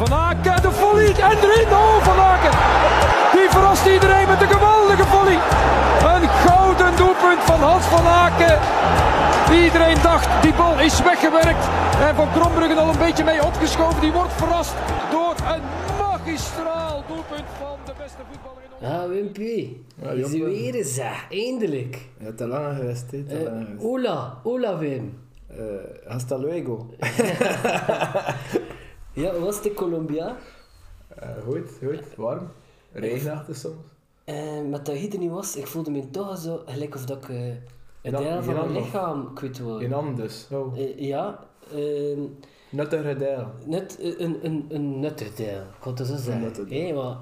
Van Aken, de volley en erin. Oh, Van Aken. Die verrast iedereen met een geweldige volley. Een gouden doelpunt van Hans van Aken. Iedereen dacht, die bal is weggewerkt. En Van Krombruggen al een beetje mee opgeschoven. Die wordt verrast door een magistraal doelpunt van de beste voetballer in ons. Ah, Wimpy. Ja, is weer eens, hè. eindelijk. Ja, te lang geweest, hè. Te Eh, lang geweest. hola, hola Wim. Eh, hasta luego. Ja, hoe was het in Colombia? Eh, goed, goed. Warm. Regenachtig soms. Eh, met dat hier er niet was, ik voelde me toch zo gelijk of dat ik eh, een Ja, deel van mijn lichaam kwijt word. In hand dus. Oh. Eh, ja, ehm, Nuttige deel. net een, een, een nuttig deel, ik kan het zo zeggen. Hé, maar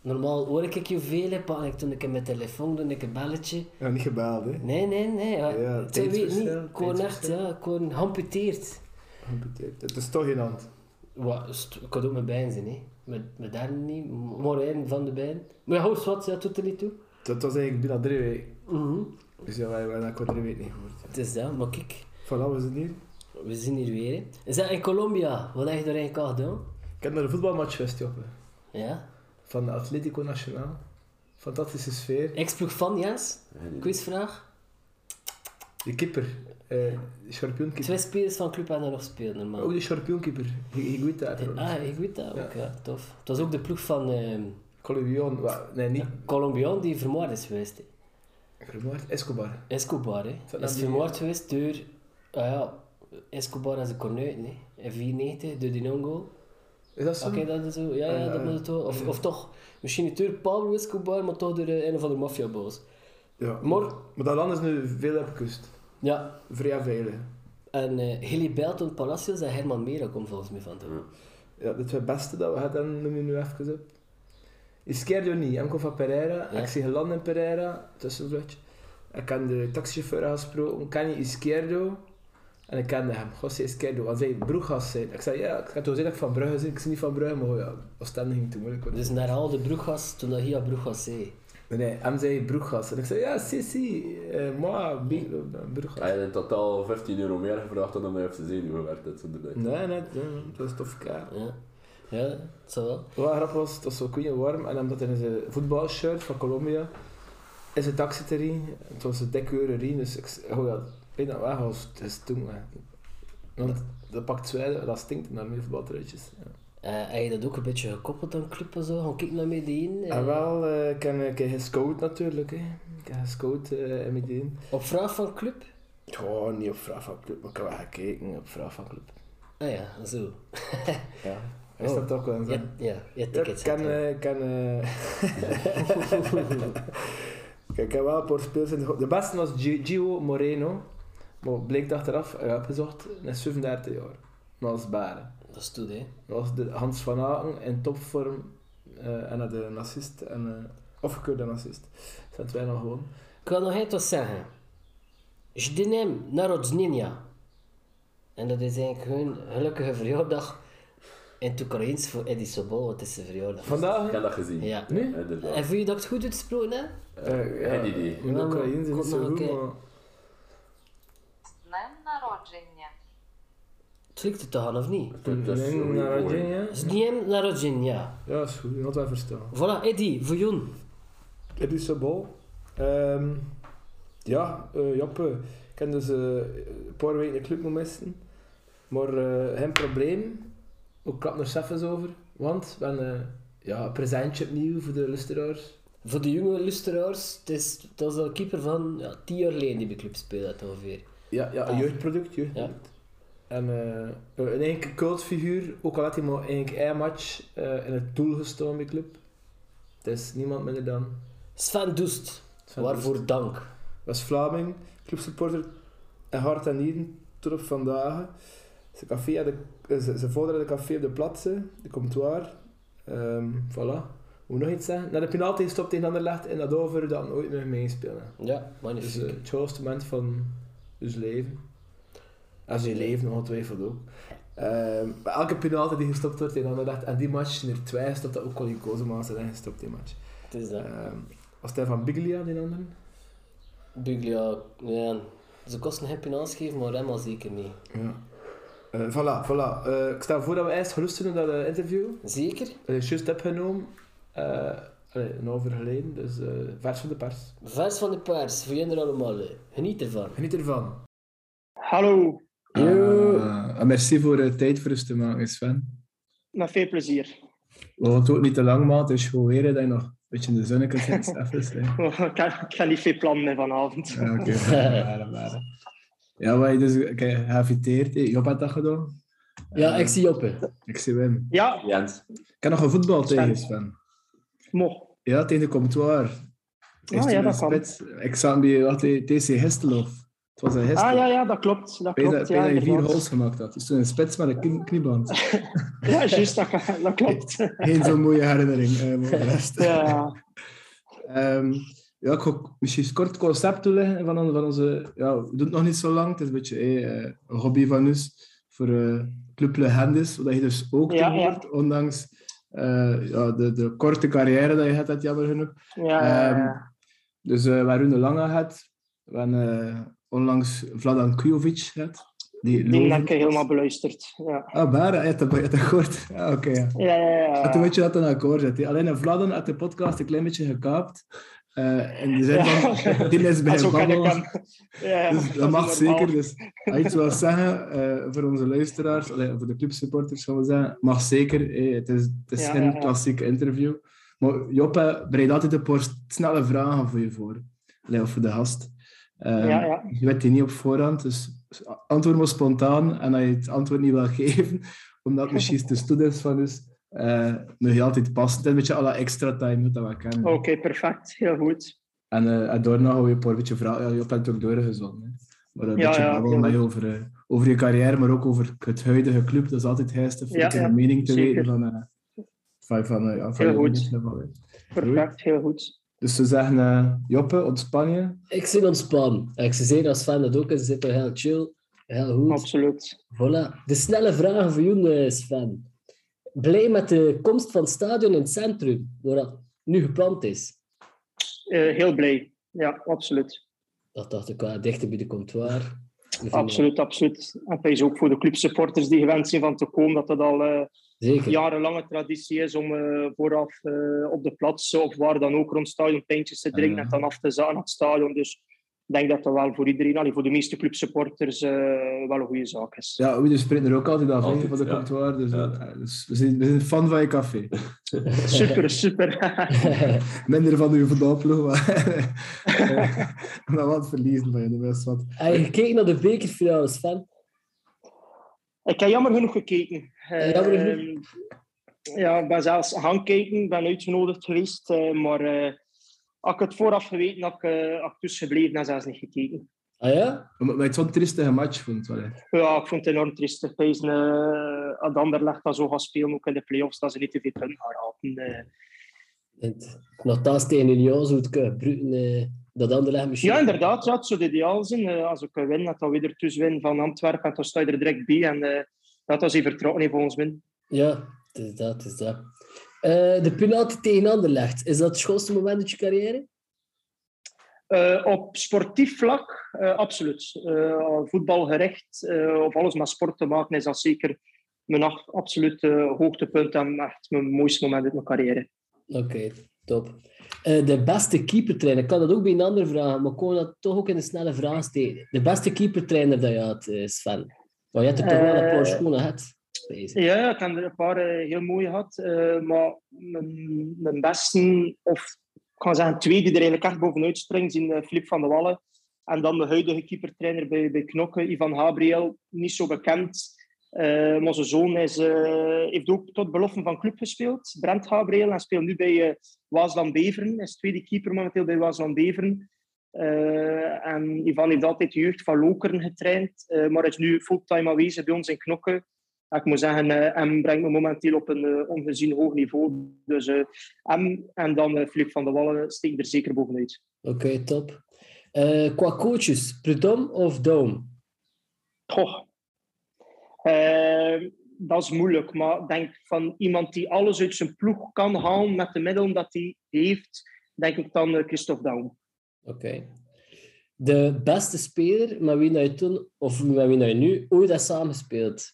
normaal hoor ik je veel, hè, pak ik toen ik mijn telefoon, doe ik een belletje. Ja, niet gebeld, hè. Nee, nee, nee. Ja, Ja, weet niet, ik word echt, ja, ik word geamputeerd. Geamputeerd. Het is toch in hand. Wat, ik kan ook mijn bijen zijn, hè. Met, met daar niet, morijn van de bijen. Maar ja, hoe wat, dat doet er niet toe. Dat was eigenlijk bijna drie weken. Mhm. Dus ja, wij hebben dat drie weken niet gehoord. Het is dat, maar kijk, Voilà, we zijn hier. we zijn hier weer. Hè. Is dat in Colombia? Wat heb je er eigenlijk al gedaan? Ik heb naar een voetbalmatch geweest. Ja. Van de Atletico Nacional. Fantastische sfeer. Ex-ploeg van Jens? Quizvraag. De keeper. Eh schorpioenkeeper. Twee spelers van club hebben er nog spelen, normaal. Ook de schorpioenkeeper. Je weet dat. Ah, ik weet dat ook, Ja. ja. tof. Het was ook de ploeg van Colombian. wa- Nee, niet. Colombiaan die vermoord is geweest. Hè. Vermoord. Escobar. Escobar, hè. Is nou die- vermoord geweest door... Ah ja, Escobar en zijn kornuiten, hè. In 94, door die non-goal. Is dat zo? Oké, dat is zo. Ja, ja, Ah, dat moet het wel. Of, of toch, misschien niet door Pablo Escobar, maar toch door eh, een of andere maffiaboos. Ja. Maar- Maar dat land is nu veel op de kust. Ja, Vrij veilig. en eh Hilly Belton Palacios en Herman Mera komt volgens mij van doen. Ja, de twee beste dat we hadden, noem je nu even op. Izquierdo niet. Komt van Pereira. Ja. Ik zie geland in Pereira, tussenvluchtje. Ik heb de taxichauffeur gesproken. Ken je Izquierdo? En ik kende hem. José Izquierdo. Hij zei, Broegas zijn. Ik zei, ja, ik had toen gezegd dat ik van Brugge ben. Ik zie niet van Brugge, maar ja, Oostende ging te moeilijk worden. Dus naar al de Broegas, toen dat hier Broegas zei. Nee, zei Broegas. En ik zei, ja, si, si. Eh, moi. Hij had in totaal 15 euro meer gevraagd dan hij heeft te zien hoe werd het zo erbij. Nee, nee, dat is tof kaart. Ja, ja het zal wel. Wat grappig was, het was zo koeien warm en omdat in zijn voetbalshirt van Colombia is een taxi erin. Het was een dikke euro erin, dus ik oh ja, weet dat weg was, het is toen. Want dat pakt zwijden, dat stinkt naar meer voetbaltruitjes. Ja. Eh, heb je dat ook een beetje gekoppeld aan club en zo? Gaan kijken naar Medellin? eh, En wel, eh, ik heb gescout natuurlijk. Hè. Ik heb gescout in Medellin. Op vraag van club? Ja, niet op vraag van club, maar ik heb wel gekeken op vraag van club. Ah ja, zo. Ja, hij Oh. staat ook wel in Ja, ja, ja Ja, ik tickets. kan, ik kan, Kijk, ik heb wel een paar spelers in de De beste was Gi- Gio Moreno. Maar bleek achteraf, ik heb opgezocht, hij is 37 jaar. Maar als baren. Dat is toe, hè. Dat was de Hans van Aken in topvorm. eh en had een assist. En, uh, afgekeurde assist. Dat zijn twee nog gewoon. Ik wil nog iets zeggen. Jdinem Narodzninja. En dat is eigenlijk hun gelukkige verjaardag in het Oekraïens voor Eddie Sobol, wat is zijn verjaardag. Vandaag? Ik heb dat gezien. Ja. Nu? Inderdaad. En vind je dat het goed uitsproken heb? Uh, geen idee. In Ja, Oekraïne is het zo maar goed, maar... Klikte het aan of niet? is niet narodzin, ja? Z naar narodzenia. Ja, is goed. Je had verstaan. Voilà, Eddy, voor Jon. Eddie Sabal. Um, ehm, ja, uh, Ik heb dus eh, een paar weken de club missen. Maar uh, probleem. Ook klap er zelf eens over. Want we hebben ja, een presentje opnieuw voor de lusteraars. Voor de jonge lusteraars, het is, dat is een keeper van ja, tien jaar geleden die bij club speelde ongeveer. Ja, ja een ah. jeugdproduct, jeugdproduct. Ja. En eh, een eigen cultfiguur. Ook al had hij maar eigenlijk één match eh, in het doel gestaan bij club. Het is niemand minder dan... Sven Doest, Sven waarvoor dank. was Vlaming, clubsupporter en hart en nieren tot op vandaag. Ze, café had de, ze, ze vader had een café op de plaatsen, de comptoir. Ehm voilà. Moet nog iets zeggen? Na de penalty gestopt tegen Anderlecht en dat over dat nooit meer meespelen. Ja, Dus magnifiek. eh, het grootste moment van zijn leven. En zijn leven ongetwijfeld ook. Ehm, bij elke penalty die gestopt wordt tegen Anderlecht en die match zijn er twee gestopt dat ook Colin Kozemaas zijn gestopt die match. het is dat. Ehm, was hij van Biglia, die andere? Buglia, ja, ze kosten geen penals geven, maar Remma zeker niet. Ja. Eh, voilà, voilà. Eh, ik stel voor dat we eerst geluisteren naar dat interview. Zeker. Dat ik juist heb genomen. Eh, allee, een half uur geleden, dus eh, vers van de pers. Vers van de pers, voor jullie allemaal. eh. Geniet ervan. Geniet ervan. Hallo, Eh, en merci voor de tijd voor ons te maken, Sven. met veel plezier. Het ook niet te lang maken, het is gewoon weer dat je nog een beetje in de zon kunt zitten. Hè. ik, heb niet veel plannen vanavond. Ja, oké. Okay. Ja, maar je dus okay, hè. Job had dat gedaan. Ja, ik zie Joppe. Ik zie Wim. Ja, Jens. Ik heb nog een voetbal Sven. tegen, Sven. mo. Ja, tegen de comptoir. Ah, ja, dat kan. Ik zat bij TC Histelhof. Het was een Histel. Ah ja, ja, dat klopt. Dat klopt, dat ja, je vier goals gemaakt had. Dus toen een spits met een knie- knieband. Ja, juist, dat, dat klopt. Geen zo'n mooie herinnering. eh, maar voor de rest. Ja, Ehm, ja, ik ga misschien kort concept toelichten van, van onze... Ja, we doen het nog niet zo lang. Het is een beetje eh, een hobby van ons voor eh Club Legendes, wat je dus ook Ja, ondanks eh, ja, de, de korte carrière dat je hebt, had, jammer genoeg. ja, ja. Dus eh waar Lange had, we hebben onlangs Vladan Kujovic gehad. Die die heb ik helemaal beluisterd. Ja, Ah, Bara, je hebt dat je hebt dat gehoord. Ah, oké, ja. ja, ja. En toen ja. weet je dat een akkoord zit. Alleen een Vladen had de podcast een klein beetje gekaapt. Eh in de zin van, die is bij ik babbelen. Ja, Dus dat mag zeker. Dus als je iets wil zeggen eh, voor onze luisteraars, allee, voor de clubsupporters, gaan we zeggen, mag zeker. eh, het is, het is Ja, geen ja, ja. klassiek interview. Maar Joppe bereidt altijd een paar snelle vragen voor je voor. Allee, of voor de gast. Ehm, Ja, ja. Je weet die niet op voorhand, dus antwoord maar spontaan. En als je het antwoord niet wil geven, omdat het misschien te stoed is van ons, eh je altijd passen. Het is een beetje alle extra time dat we kennen. Oké, perfect. Heel goed. En, eh, en daarna we je een beetje vragen. Ja, je hebt het ook doorgezonden. hè. Maar een Ja, beetje ja, goed. over, eh, over je carrière, maar ook over het huidige club. Dat is altijd heistig om Ja, een ja, mening te zeker. weten van, van, van, ja, van Heel goed. Perfect, heel goed. Dus ze zeggen, eh, Joppe, ontspan je. Ik zit ontspannen. En ik zou zeggen als fan dat ook is, ze zitten heel chill, heel goed. Absoluut. Voilà. De snelle vragen voor jou, eh, Sven. Blij met de komst van het stadion in het centrum, waar dat nu gepland is. Eh, heel blij. Ja, absoluut. Dat dacht ik wel, dichter bij de comptoir. Absoluut, absoluut. En is ook voor de clubsupporters die gewend zijn van te komen, dat dat al eh, Zeker. jarenlange traditie is om eh, vooraf eh, op de plaats of waar dan ook rond het stadion pintjes te drinken en dan af te zagen naar het stadion. Dus ik denk dat dat wel voor iedereen, allee, voor de meeste clubsupporters, eh, wel een goede zaak is. Ja, we spreken er ook altijd af Altijd, van de ja. comptoir. Dus, Ja. dus we, zijn, we zijn fan van je café. Super, super. Minder van uw voetbalploeg, maar, maar wat verliezen van je. Dat is wat. Heb je gekeken naar de bekerfinale, Sven? Ik heb jammer genoeg gekeken. Jammer genoeg? ja, ik ben zelfs gaan kijken, ik ben uitgenodigd geweest, eh, maar eh, als ik het vooraf geweten had, ik, eh, had ik dus gebleven en zelfs niet gekeken. Ah ja? Maar maar het zo'n triestige match vond. Wel, hè. Ja, ik vond het enorm triestig. Pijzen, uh, als Anderlecht dat zo gaat spelen, ook in de play-offs, dat ze niet te veel punten gaan halen. Het- Nogthans tegen Union zou het kunnen eh, dat misschien... Ja, inderdaad. Ja, het zou ideaal zijn. Eh, als ik win, dat dan weer dus win van Antwerpen, en dan sta je er direct bij. En eh, dat is even vertrouwen in volgens mij. Ja, het is dat, het is dat. Eh, de penalty tegen Anderlecht, is dat het schoonste moment uit je carrière? Eh, op sportief vlak, eh, absoluut. Eh, voetbalgericht, eh, of alles met sport te maken, is dat zeker mijn absolute hoogtepunt en echt mijn mooiste moment uit mijn carrière. Oké, top. Eh, de beste keepertrainer, ik kan dat ook bij een ander vragen, maar ik kon dat toch ook in de snelle vraag steken. De beste keepertrainer dat je had, eh, Sven. Maar je hebt er toch wel een paar Eh, schone gehad. Wezen. Ja, ik heb er een paar heel mooie gehad. eh, maar mijn, mijn beste, of ik kan zeggen twee die er eigenlijk echt bovenuit springen, zijn Filip van der Wallen. En dan de huidige keepertrainer bij, bij Knokke, Ivan Gabriel. Niet zo bekend. Eh, maar zijn zoon is, eh, heeft ook tot belofte van club gespeeld. Brent Gabriel. En speelt nu bij eh Waasland Beveren. Hij is tweede keeper momenteel bij Waasland Beveren. Eh, en Ivan heeft altijd de jeugd van Lokeren getraind. eh, maar is nu fulltime aanwezig bij ons in Knokke. Ja, ik moet zeggen, eh hem brengt me momenteel op een ongezien hoog niveau. Dus eh hem en dan eh Filip van der Wallen steken er zeker bovenuit. Oké, top. Eh, qua coaches, Prudhomme of Dome? Goh. Eh, dat is moeilijk, maar ik denk van iemand die alles uit zijn ploeg kan halen met de middelen dat hij heeft, denk ik dan eh, Christophe Daum. Oké. De beste speler met wie dat je toen, of met wie dat je nu ooit hebt samengespeeld?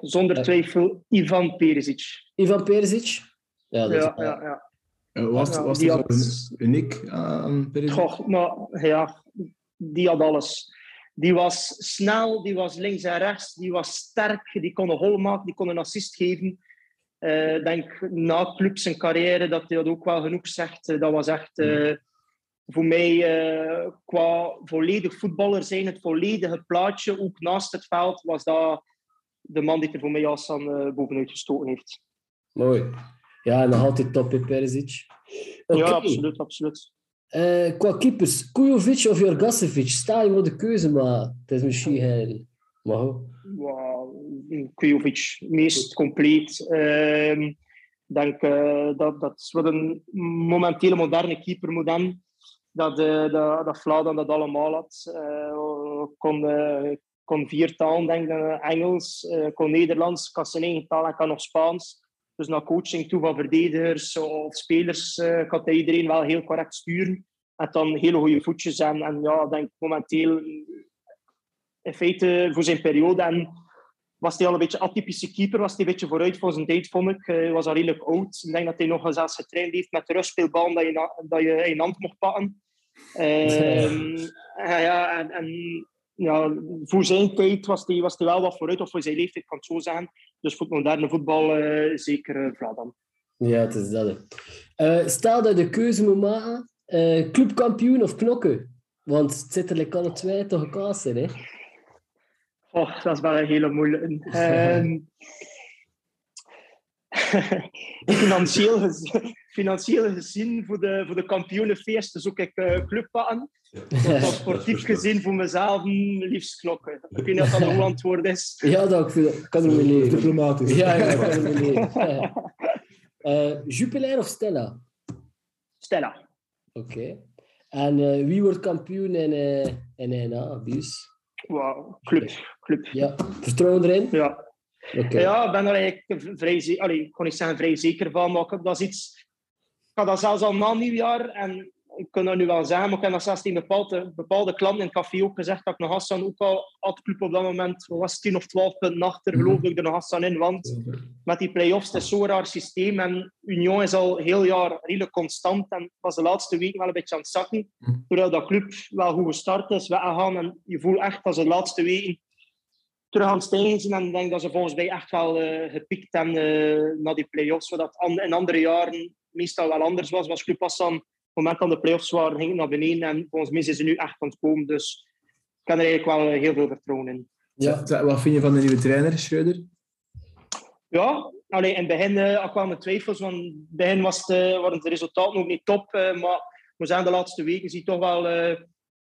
Zonder twijfel Ivan Perisic. Ivan Perisic? Ja, dat is Ja, wel- ja, ja. Eh, Was, was die had- uniek aan Perisic? Goh, maar ja, die had alles. Die was snel, die was links en rechts, die was sterk, die kon een hol maken, die kon een assist geven. Eh, Ik denk na club zijn carrière dat hij dat ook wel genoeg zegt. Eh, Dat was echt eh, voor mij qua volledig voetballer zijn, het volledige plaatje, ook naast het veld, was dat de man die er voor mij als aan bovenuit gestoken heeft. Mooi. Ja, nog altijd top in Perisic. Oké. Ja, absoluut, absoluut. Eh, qua keepers, Kujovic of Jorgasevic? Sta je voor de keuze, maar het is misschien heel... Goed. Wow, Kujovic, meest compleet. Ehm, Ik denk eh, dat, dat wat een momentele moderne keeper moet hebben. Dat, eh dat, dat Vlaanderen dat allemaal had. Eh, kon, eh, kon vier talen, denk eh, Engels, eh, kon Nederlands, kan zijn eigen taal en kan nog Spaans. Dus naar coaching toe van verdedigers of spelers eh, kan hij iedereen wel heel correct sturen. En dan hele goede voetjes. En, en ja, denk momenteel in feite voor zijn periode. En was hij al een beetje atypische keeper, was hij een beetje vooruit voor zijn tijd, vond ik. Hij was al redelijk oud. Ik denk dat hij nog zelfs getraind heeft met de rustspeelbal dat je, dat je in hand mocht pakken. Ehm, ja, ja, en, en ja, voor zijn tijd was hij, was wel wat vooruit, of voor zijn leeftijd kan het zo zijn. Dus voor het moderne voetbal eh, zeker uh, Vlaanderen. Ja, het is dat. Eh, stel dat je de keuze moet maken, eh, clubkampioen of knokken? Want het zit er like alle twee toch een kaas in, hè? Oh, dat is wel een hele moeilijke. Ehm, financieel, financieel gezien, voor de, voor de kampioenenfeesten zoek ik uh, sportief gezien voor mezelf mm, liefst klokken. Ik weet niet of dat een goed antwoord is. Ja, dat ik kan er mee leven. Diplomatisch. Ja, ja, kan er mee leven. Ja. Eh, Jupiler of Stella? Stella. Oké. En eh, wie wordt kampioen in, uh, in NA, Bies? Wow, club. club. Ja, vertrouwen erin? Ja. Oké. Ja, ik ben er eigenlijk vrij, allee, ik kon niet zeggen vrij zeker van, maar ik- dat is iets... Ik had dat zelfs al na nieuwjaar en ik kan dat nu wel zeggen, maar ik heb dat zelfs tegen bepaalde, bepaalde klanten in het café ook gezegd dat ik nog Hassan ook al had club op dat moment, was het, 10 of 12 punten achter, geloofde ik er nog Hassan in, want met die play-offs, het is zo'n raar systeem en Union is al heel jaar redelijk constant en was de laatste week wel een beetje aan het zakken, terwijl dat club wel goed gestart is, weggegaan en je voelt echt dat ze de laatste weken terug aan het stijgen zijn en ik denk dat ze volgens mij echt wel eh, gepikt hebben eh, na die play-offs, zodat in andere jaren meestal wel anders was, was Club Hassan op het moment dat de play-offs waren, ging het naar beneden en volgens mij zijn ze nu echt aan het komen, dus ik heb er eigenlijk wel eh, heel veel vertrouwen in. Ja. Wat vind je van de nieuwe trainer, Schreuder? Ja, alleen in het begin uh, kwamen twijfels, want in het begin was het, eh, waren de resultaten ook niet top. eh, maar we zijn de laatste weken zie je toch wel eh,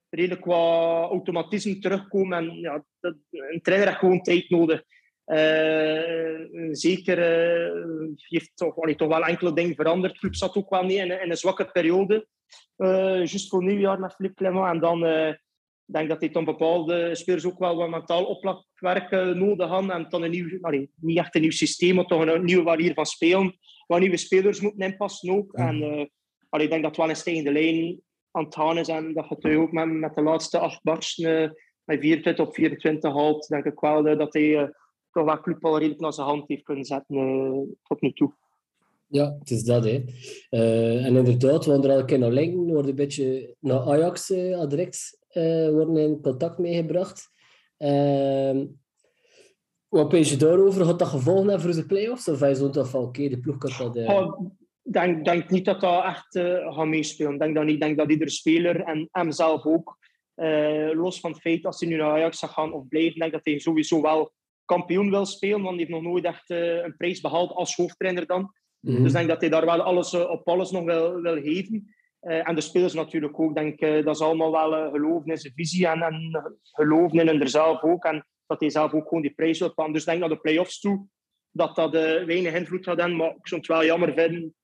redelijk qua automatisme terugkomen. En ja, dat, een trainer heeft gewoon tijd nodig. Eh, zeker eh, heeft toch, allee, toch wel enkele dingen veranderd. De club zat ook wel niet in, in een zwakke periode. eh juist voor nieuwjaar met Philippe Clement. En dan eh, ik denk dat hij dan bepaalde spelers ook wel wat mentaal oplakwerk uh, nodig hadden. En dan een nieuw, allee, niet echt een nieuw systeem, maar toch een, nieuwe manier van spelen. Waar nieuwe spelers moeten inpassen ook. En uh, allee, ik denk dat het wel een stijgende lijn aan het gaan is. En dat gaat ook met, met de laatste acht uh, met 24 op 24 haalt. Denk ik wel uh, dat hij uh, toch wel club al redelijk naar zijn hand heeft kunnen zetten uh, tot nu toe. Ja, het is dat, hè. Uh, en inderdaad, we er al een keer naar linken, worden een beetje naar Ajax uh, direct uh, worden in contact meegebracht. Uh, wat ben je daarover? Had dat gevolgen hebben voor de play-offs? Of hij zo'n toch van, oké, okay, de ploeg kan dat... Uh... Oh, ik denk, denk niet dat dat echt gaat meespelen. Ik denk dat niet. denk dat iedere speler en hem zelf ook, los van het feit dat hij nu naar Ajax gaan of blijven, denk dat hij sowieso wel kampioen wil spelen, want hij heeft nog nooit echt uh, een prijs behaald als hoofdtrainer dan. Mm-hmm. Dus ik denk dat hij daar wel alles uh, op alles nog wil, wil geven. Uh, en de spelers natuurlijk ook. Ik denk uh, dat ze allemaal wel uh, geloven in zijn visie en, en geloven in er zelf ook. En dat hij zelf ook gewoon die prijs wil pakken. Dus ik denk naar de play-offs toe dat dat weinig invloed gaat hebben. Maar ik zou het wel jammer vinden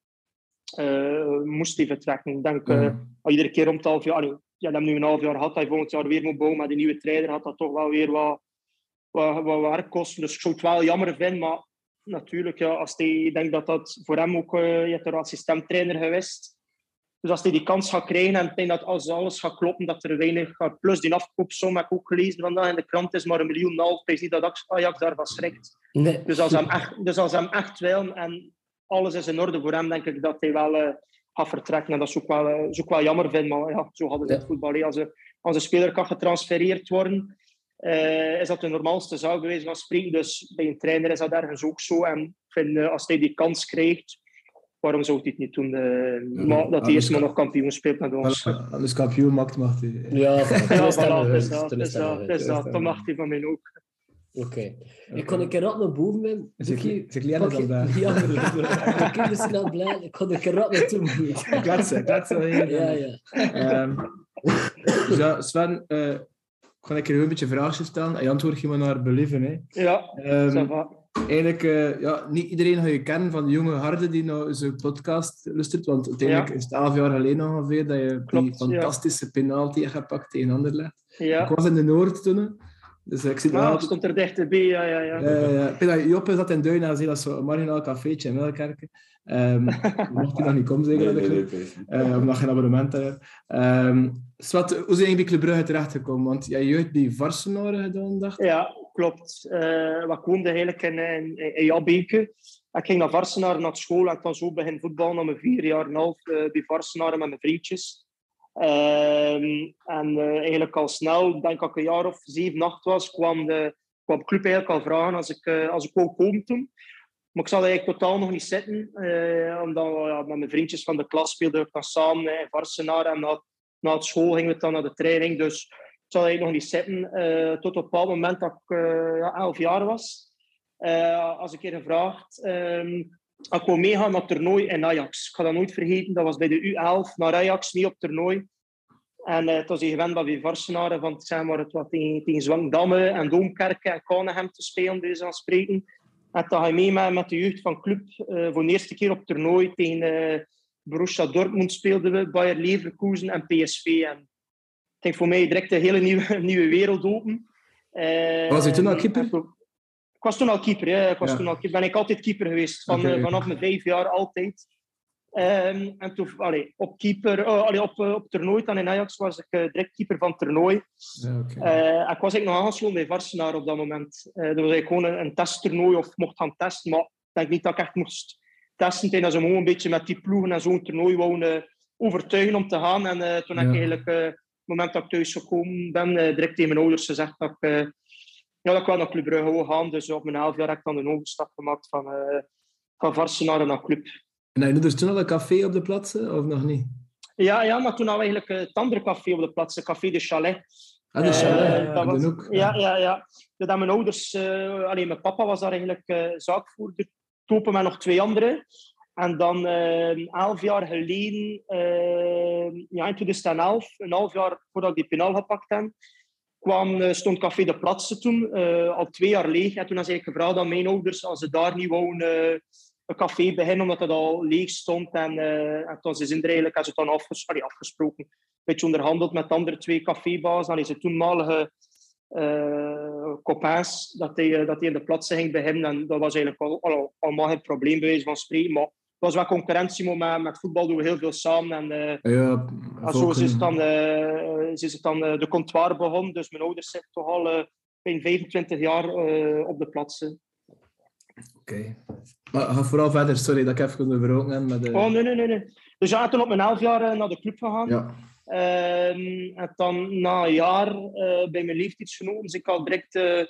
moest hij vertrekken. Ik denk mm. iedere keer om het half jaar... Ja, dat hebben nu een half jaar gehad. Hij volgend jaar weer moet bouwen met een nieuwe trainer. Had dat toch wel weer wat, wat, wat werk kosten. Dus ik zou het wel jammer vinden. Maar natuurlijk, ja, als hij denkt dat dat voor hem ook... Uh, je hebt er assistent-trainer geweest. Dus als hij die kans gaat krijgen en ik denk dat als alles gaat kloppen, dat er weinig gaat. Plus die afkoopsom heb ik ook gelezen vandaag in de krant, is maar een miljoen en half. Ik weet niet dat Ajax daarvan schrikt. Nee. Dus als hem echt, dus als hem echt wil en alles is in orde voor hem, denk ik dat hij wel eh, gaat vertrekken. En dat is ook wel, is ook wel jammer vind, maar ja, zo hadden ze Ja. het voetbal. Als, een, als een speler kan getransfereerd worden, eh, is dat de normaalste zaak geweest van spreken. Dus bij een trainer is dat ergens ook zo. En vind, eh, als hij die kans krijgt, waarom zou hij het niet doen? eh, maar dat hij eerst maar nog kampioen speelt met ons. Anders kampioen maakt, mag hij. Ja, toen is dat, is dat, dat, dat mag hij van mij ook. Oké. Ik kon een keer rap naar boven ben. Ze Doekie, ze kleine pak dan je- daar. Ja, ik ben snel blij. Ik kon een keer rap naartoe. Kletsen, kletsen. hier. Ja, ja. Dus ja, Sven, eh kan ik er een beetje vraagjes stellen? En je antwoordt je maar naar believen. Hè. Ja, va. eigenlijk, eh, ja, niet iedereen ga je kennen van de jonge harde die nou zijn podcast luistert. Want uiteindelijk Ja. is het elf jaar geleden ongeveer dat je die Klopt, ja. fantastische penalty hebt gepakt tegen Anderlecht. Ja, Ik was in de Noord toen. Dus ik zit ja wel... stond er dichterbij. Ja, ja, ja. Dat Joppe zat in Duin dat is zo'n marginaal cafeetje in Melkerken. Ehm mocht hij nog niet komen, zeker? Nee, heb ik nee, nee, nee. Eh, omdat je geen abonnement hebt. Ehm Swat, hoe zijn je bij Club Brugge terechtgekomen? Want jij je hebt die Varsenaren gedaan, dacht ik. Ja, klopt. Eh we woonden eigenlijk in, in, in Jabbeke. Ik ging naar Varsenaar naar school en ik was zo begin voetbal na mijn vier jaar en een half eh, bij Varsenaar met mijn vriendjes. Ehm, en eh, eigenlijk al snel, denk ik dat ik een jaar of zeven, acht was, kwam de, kwam de club eigenlijk al vragen als ik, eh, als ik wou komen toen. Maar ik zat eigenlijk totaal nog niet zitten, eh, omdat ja, met mijn vriendjes van de klas speelden we dan samen eh, in en na, na school gingen we dan naar de training. Dus ik zat eigenlijk nog niet zitten, eh, tot op een bepaald moment dat ik eh, ja, elf jaar was. Eh, als ik een gevraagd, ehm, ik wou meegaan naar het toernooi in Ajax. Ik ga dat nooit vergeten, dat was bij de U11 naar Ajax, mee op toernooi. En eh, het was een gewend bij Varsenaren, van zeg maar, het was tegen, tegen Zwangdamme en Doomkerken en Kanegem te spelen, dus aan spreken. En dan ga je mee met, de jeugd van club eh, voor de eerste keer op toernooi tegen eh, Borussia Dortmund speelden we, Bayer Leverkusen en PSV. En ik denk voor mij direct een hele nieuwe, nieuwe wereld open. Eh, Was je toen al keeper? Ik was toen al keeper, ja. Ik was Ja. toen al keeper. Ben ik altijd keeper geweest, van, vanaf mijn vijf jaar altijd. Ehm, en toen, allee, op keeper, oh, allee, op, eh, op toernooi dan in Ajax was ik eh, direct keeper van het toernooi. Ja. Eh, ik was eigenlijk nog aangesloten bij Varsenaar op dat moment. Dat was eigenlijk gewoon een, een testtoernooi of mocht gaan testen. Maar ik denk niet dat ik echt moest testen. Dat ze gewoon een beetje met die ploegen en zo'n toernooi wouden overtuigen om te gaan. En toen heb ik Ja. eigenlijk, op het moment dat ik thuis gekomen ben, direct tegen mijn ouders gezegd dat ik, ja, dat ik wel naar Club Brugge wou gaan. Dus op mijn elf jaar heb ik dan een overstap gemaakt van, van Varsenaar naar Club. En had je dus toen al een café op de plaatsen, of nog niet? Ja, ja, maar toen hadden we eigenlijk eh, het andere café op de plaats, het Café de Chalet. Ah, de Eh, chalet, ja, was-. Ja, ja, ja. Dat mijn ouders, eh alleen mijn papa was daar eigenlijk eh zaakvoerder. Topen met nog twee anderen. En dan elf jaar geleden, ja, in 2011, een half jaar voordat ik die penaal gepakt heb, kwam, stond Café de Platse toen, al twee jaar leeg. En toen had ik gevraagd aan mijn ouders als ze daar niet wouden een café beginnen, omdat het al leeg stond. En, eh en toen ze zijn er eigenlijk, ze het dan afges allee, afgesproken. Een beetje onderhandeld met de andere twee cafébaas. Dan is het toenmalige copains dat hij, eh, dat hij in de plaatsen ging bij hem. En dat was eigenlijk al, al, allemaal geen probleem bij wijze van spreken. Maar het was wel concurrentie, maar met, voetbal doen we heel veel samen. En, Ja, en zo is het dan, is het dan de comptoir begonnen. Dus mijn ouders zitten toch al eh, bijna 25 jaar op de plaatsen. Oké. Maar ga vooral verder, sorry dat ik even onderbroken heb. Met de... Oh, nee, nee, nee. nee. Dus ja, toen op mijn 11 jaar eh, naar de club gegaan. Ja. Ehm, en dan na een jaar eh, bij mijn leeftijdsgenoten, dus ik al direct eh,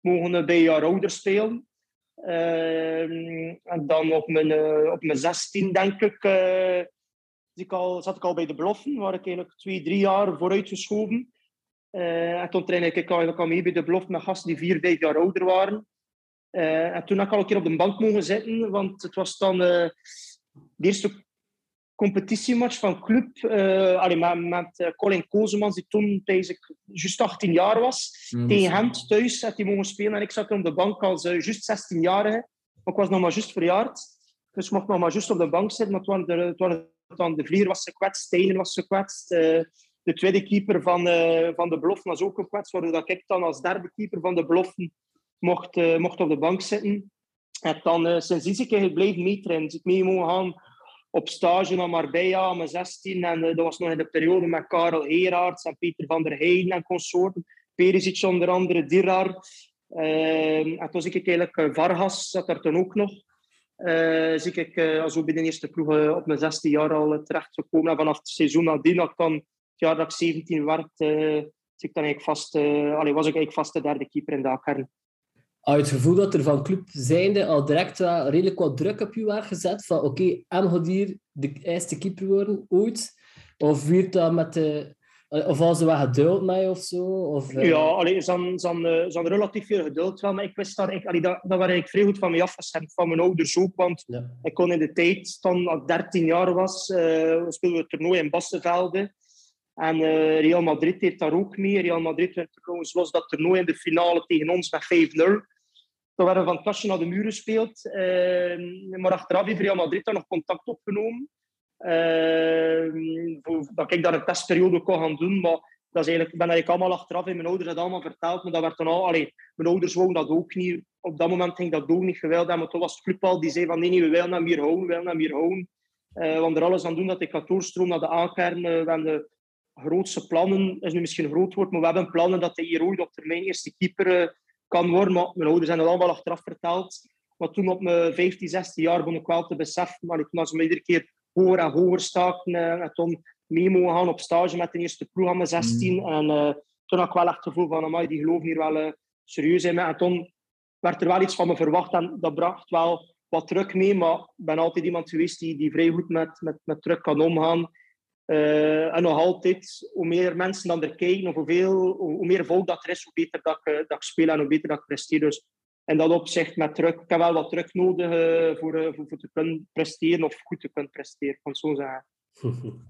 mogen bij een jaar ouder spelen. Ehm, en dan op mijn, eh, op mijn 16, denk ik, zat ik al, zat ik al bij de Bloffen, waar ik eigenlijk twee, drie jaar vooruit geschoven. Eh, en toen trainde ik eigenlijk al mee bij de Bloffen met gasten die vier, vijf jaar ouder waren. Eh, en toen heb ik al een keer op de bank mogen zitten, want het was dan eh, de eerste competitiematch van club. eh allee, met met Colin Kozemans, die toen ik juist 18 jaar was. Ja, Tegen hem thuis had hij mogen spelen. En ik zat op de bank als juist 16-jarige. Maar ik was nog maar juist verjaard. Dus ik mocht nog maar juist op de bank zitten. Maar waren de, dan de vlier was gekwetst, Steiner was gekwetst. de tweede keeper van, van de Bloffen was ook gekwetst. Waardoor ik dan als derde keeper van de Bloffen mocht, eh, mocht op de bank zitten. En dan uh, sindsdien is ik eigenlijk blijven meetrainen. Dus ik mee mogen gaan op stage naar aan mijn 16. En eh, dat was nog in de periode met Karel Heraerts en Pieter van der Heijden en consorten. Perisic onder andere, Dirar. Eh, en toen zie ik eigenlijk eh, Vargas, zat er toen ook nog. Eh zie ik eh, als bij de eerste ploeg eh, op mijn 16 jaar al eh, terecht gekomen. En vanaf het seizoen nadien, dat dan, het jaar dat ik 17 werd, eh, ik dan eigenlijk vast, eh, allee, was ik eigenlijk vast de derde keeper in de kern. Je het gevoel dat er van club zijnde al direct wel redelijk wat druk op je werd gezet? Van oké, M gaat hier de eerste keeper worden, ooit? Of werd dat met de... Of was ze wel geduld met je of zo? Of, eh, Ja, allee, ze hadden- eh, relatief veel geduld wel, maar ik wist daar, ik, allee, dat, dat waren ik vrij goed van mij afgestemd, van mijn ouders ook, want Ja. ik kon in de tijd, toen ik 13 jaar was, eh speelden we het toernooi in Bassenvelde. En eh, Real Madrid deed daar ook mee. Real Madrid werd trouwens los dat toernooi in de finale tegen ons met 5-0. Toen werden we van het naar de muur gespeeld. Eh, maar achteraf heeft Real Madrid daar nog contact opgenomen. Eh, voor- dat ik daar een testperiode kon gaan doen. Maar dat is eigenlijk, ik ben eigenlijk allemaal achteraf in mijn ouders dat allemaal verteld. Maar dat werd dan al, allee, mijn ouders wouden dat ook niet. Op dat moment ging dat ook niet geweldig. Maar toen was het club al die zei van nee, nee we willen hem hier houden, we willen hem hier houden. Eh, we gaan er alles aan doen dat ik ga doorstromen naar de aankern. Eh, hebben de grootste plannen, is nu misschien groot woord, maar we hebben plannen dat hij hier ooit op termijn eerste keeper eh, kan worden. Maar mijn ouders hebben dat allemaal achteraf verteld. Maar toen op mijn 15, 16 jaar begon ik wel te beseffen, maar ik was me iedere keer hoger en hoger staken. eh, en toen mee mogen gaan op stage met de eerste ploeg aan mijn 16. En eh, toen had ik wel echt het gevoel van, amai, die geloven hier wel eh, serieus in me. En toen werd er wel iets van me verwacht en dat bracht wel wat druk mee. Maar ik ben altijd iemand geweest die, die vrij goed met, met, met druk kan omgaan. Eh, en nog altijd, hoe meer mensen dan er kijken, of hoeveel, hoe, meer volk dat er is, hoe beter dat ik, eh, dat ik speel en hoe beter dat ik presteer. Dus in dat opzicht met druk, ik heb wel wat druk nodig eh, voor, voor, voor te kunnen presteren of goed te kunnen presteren, kan zo zeggen.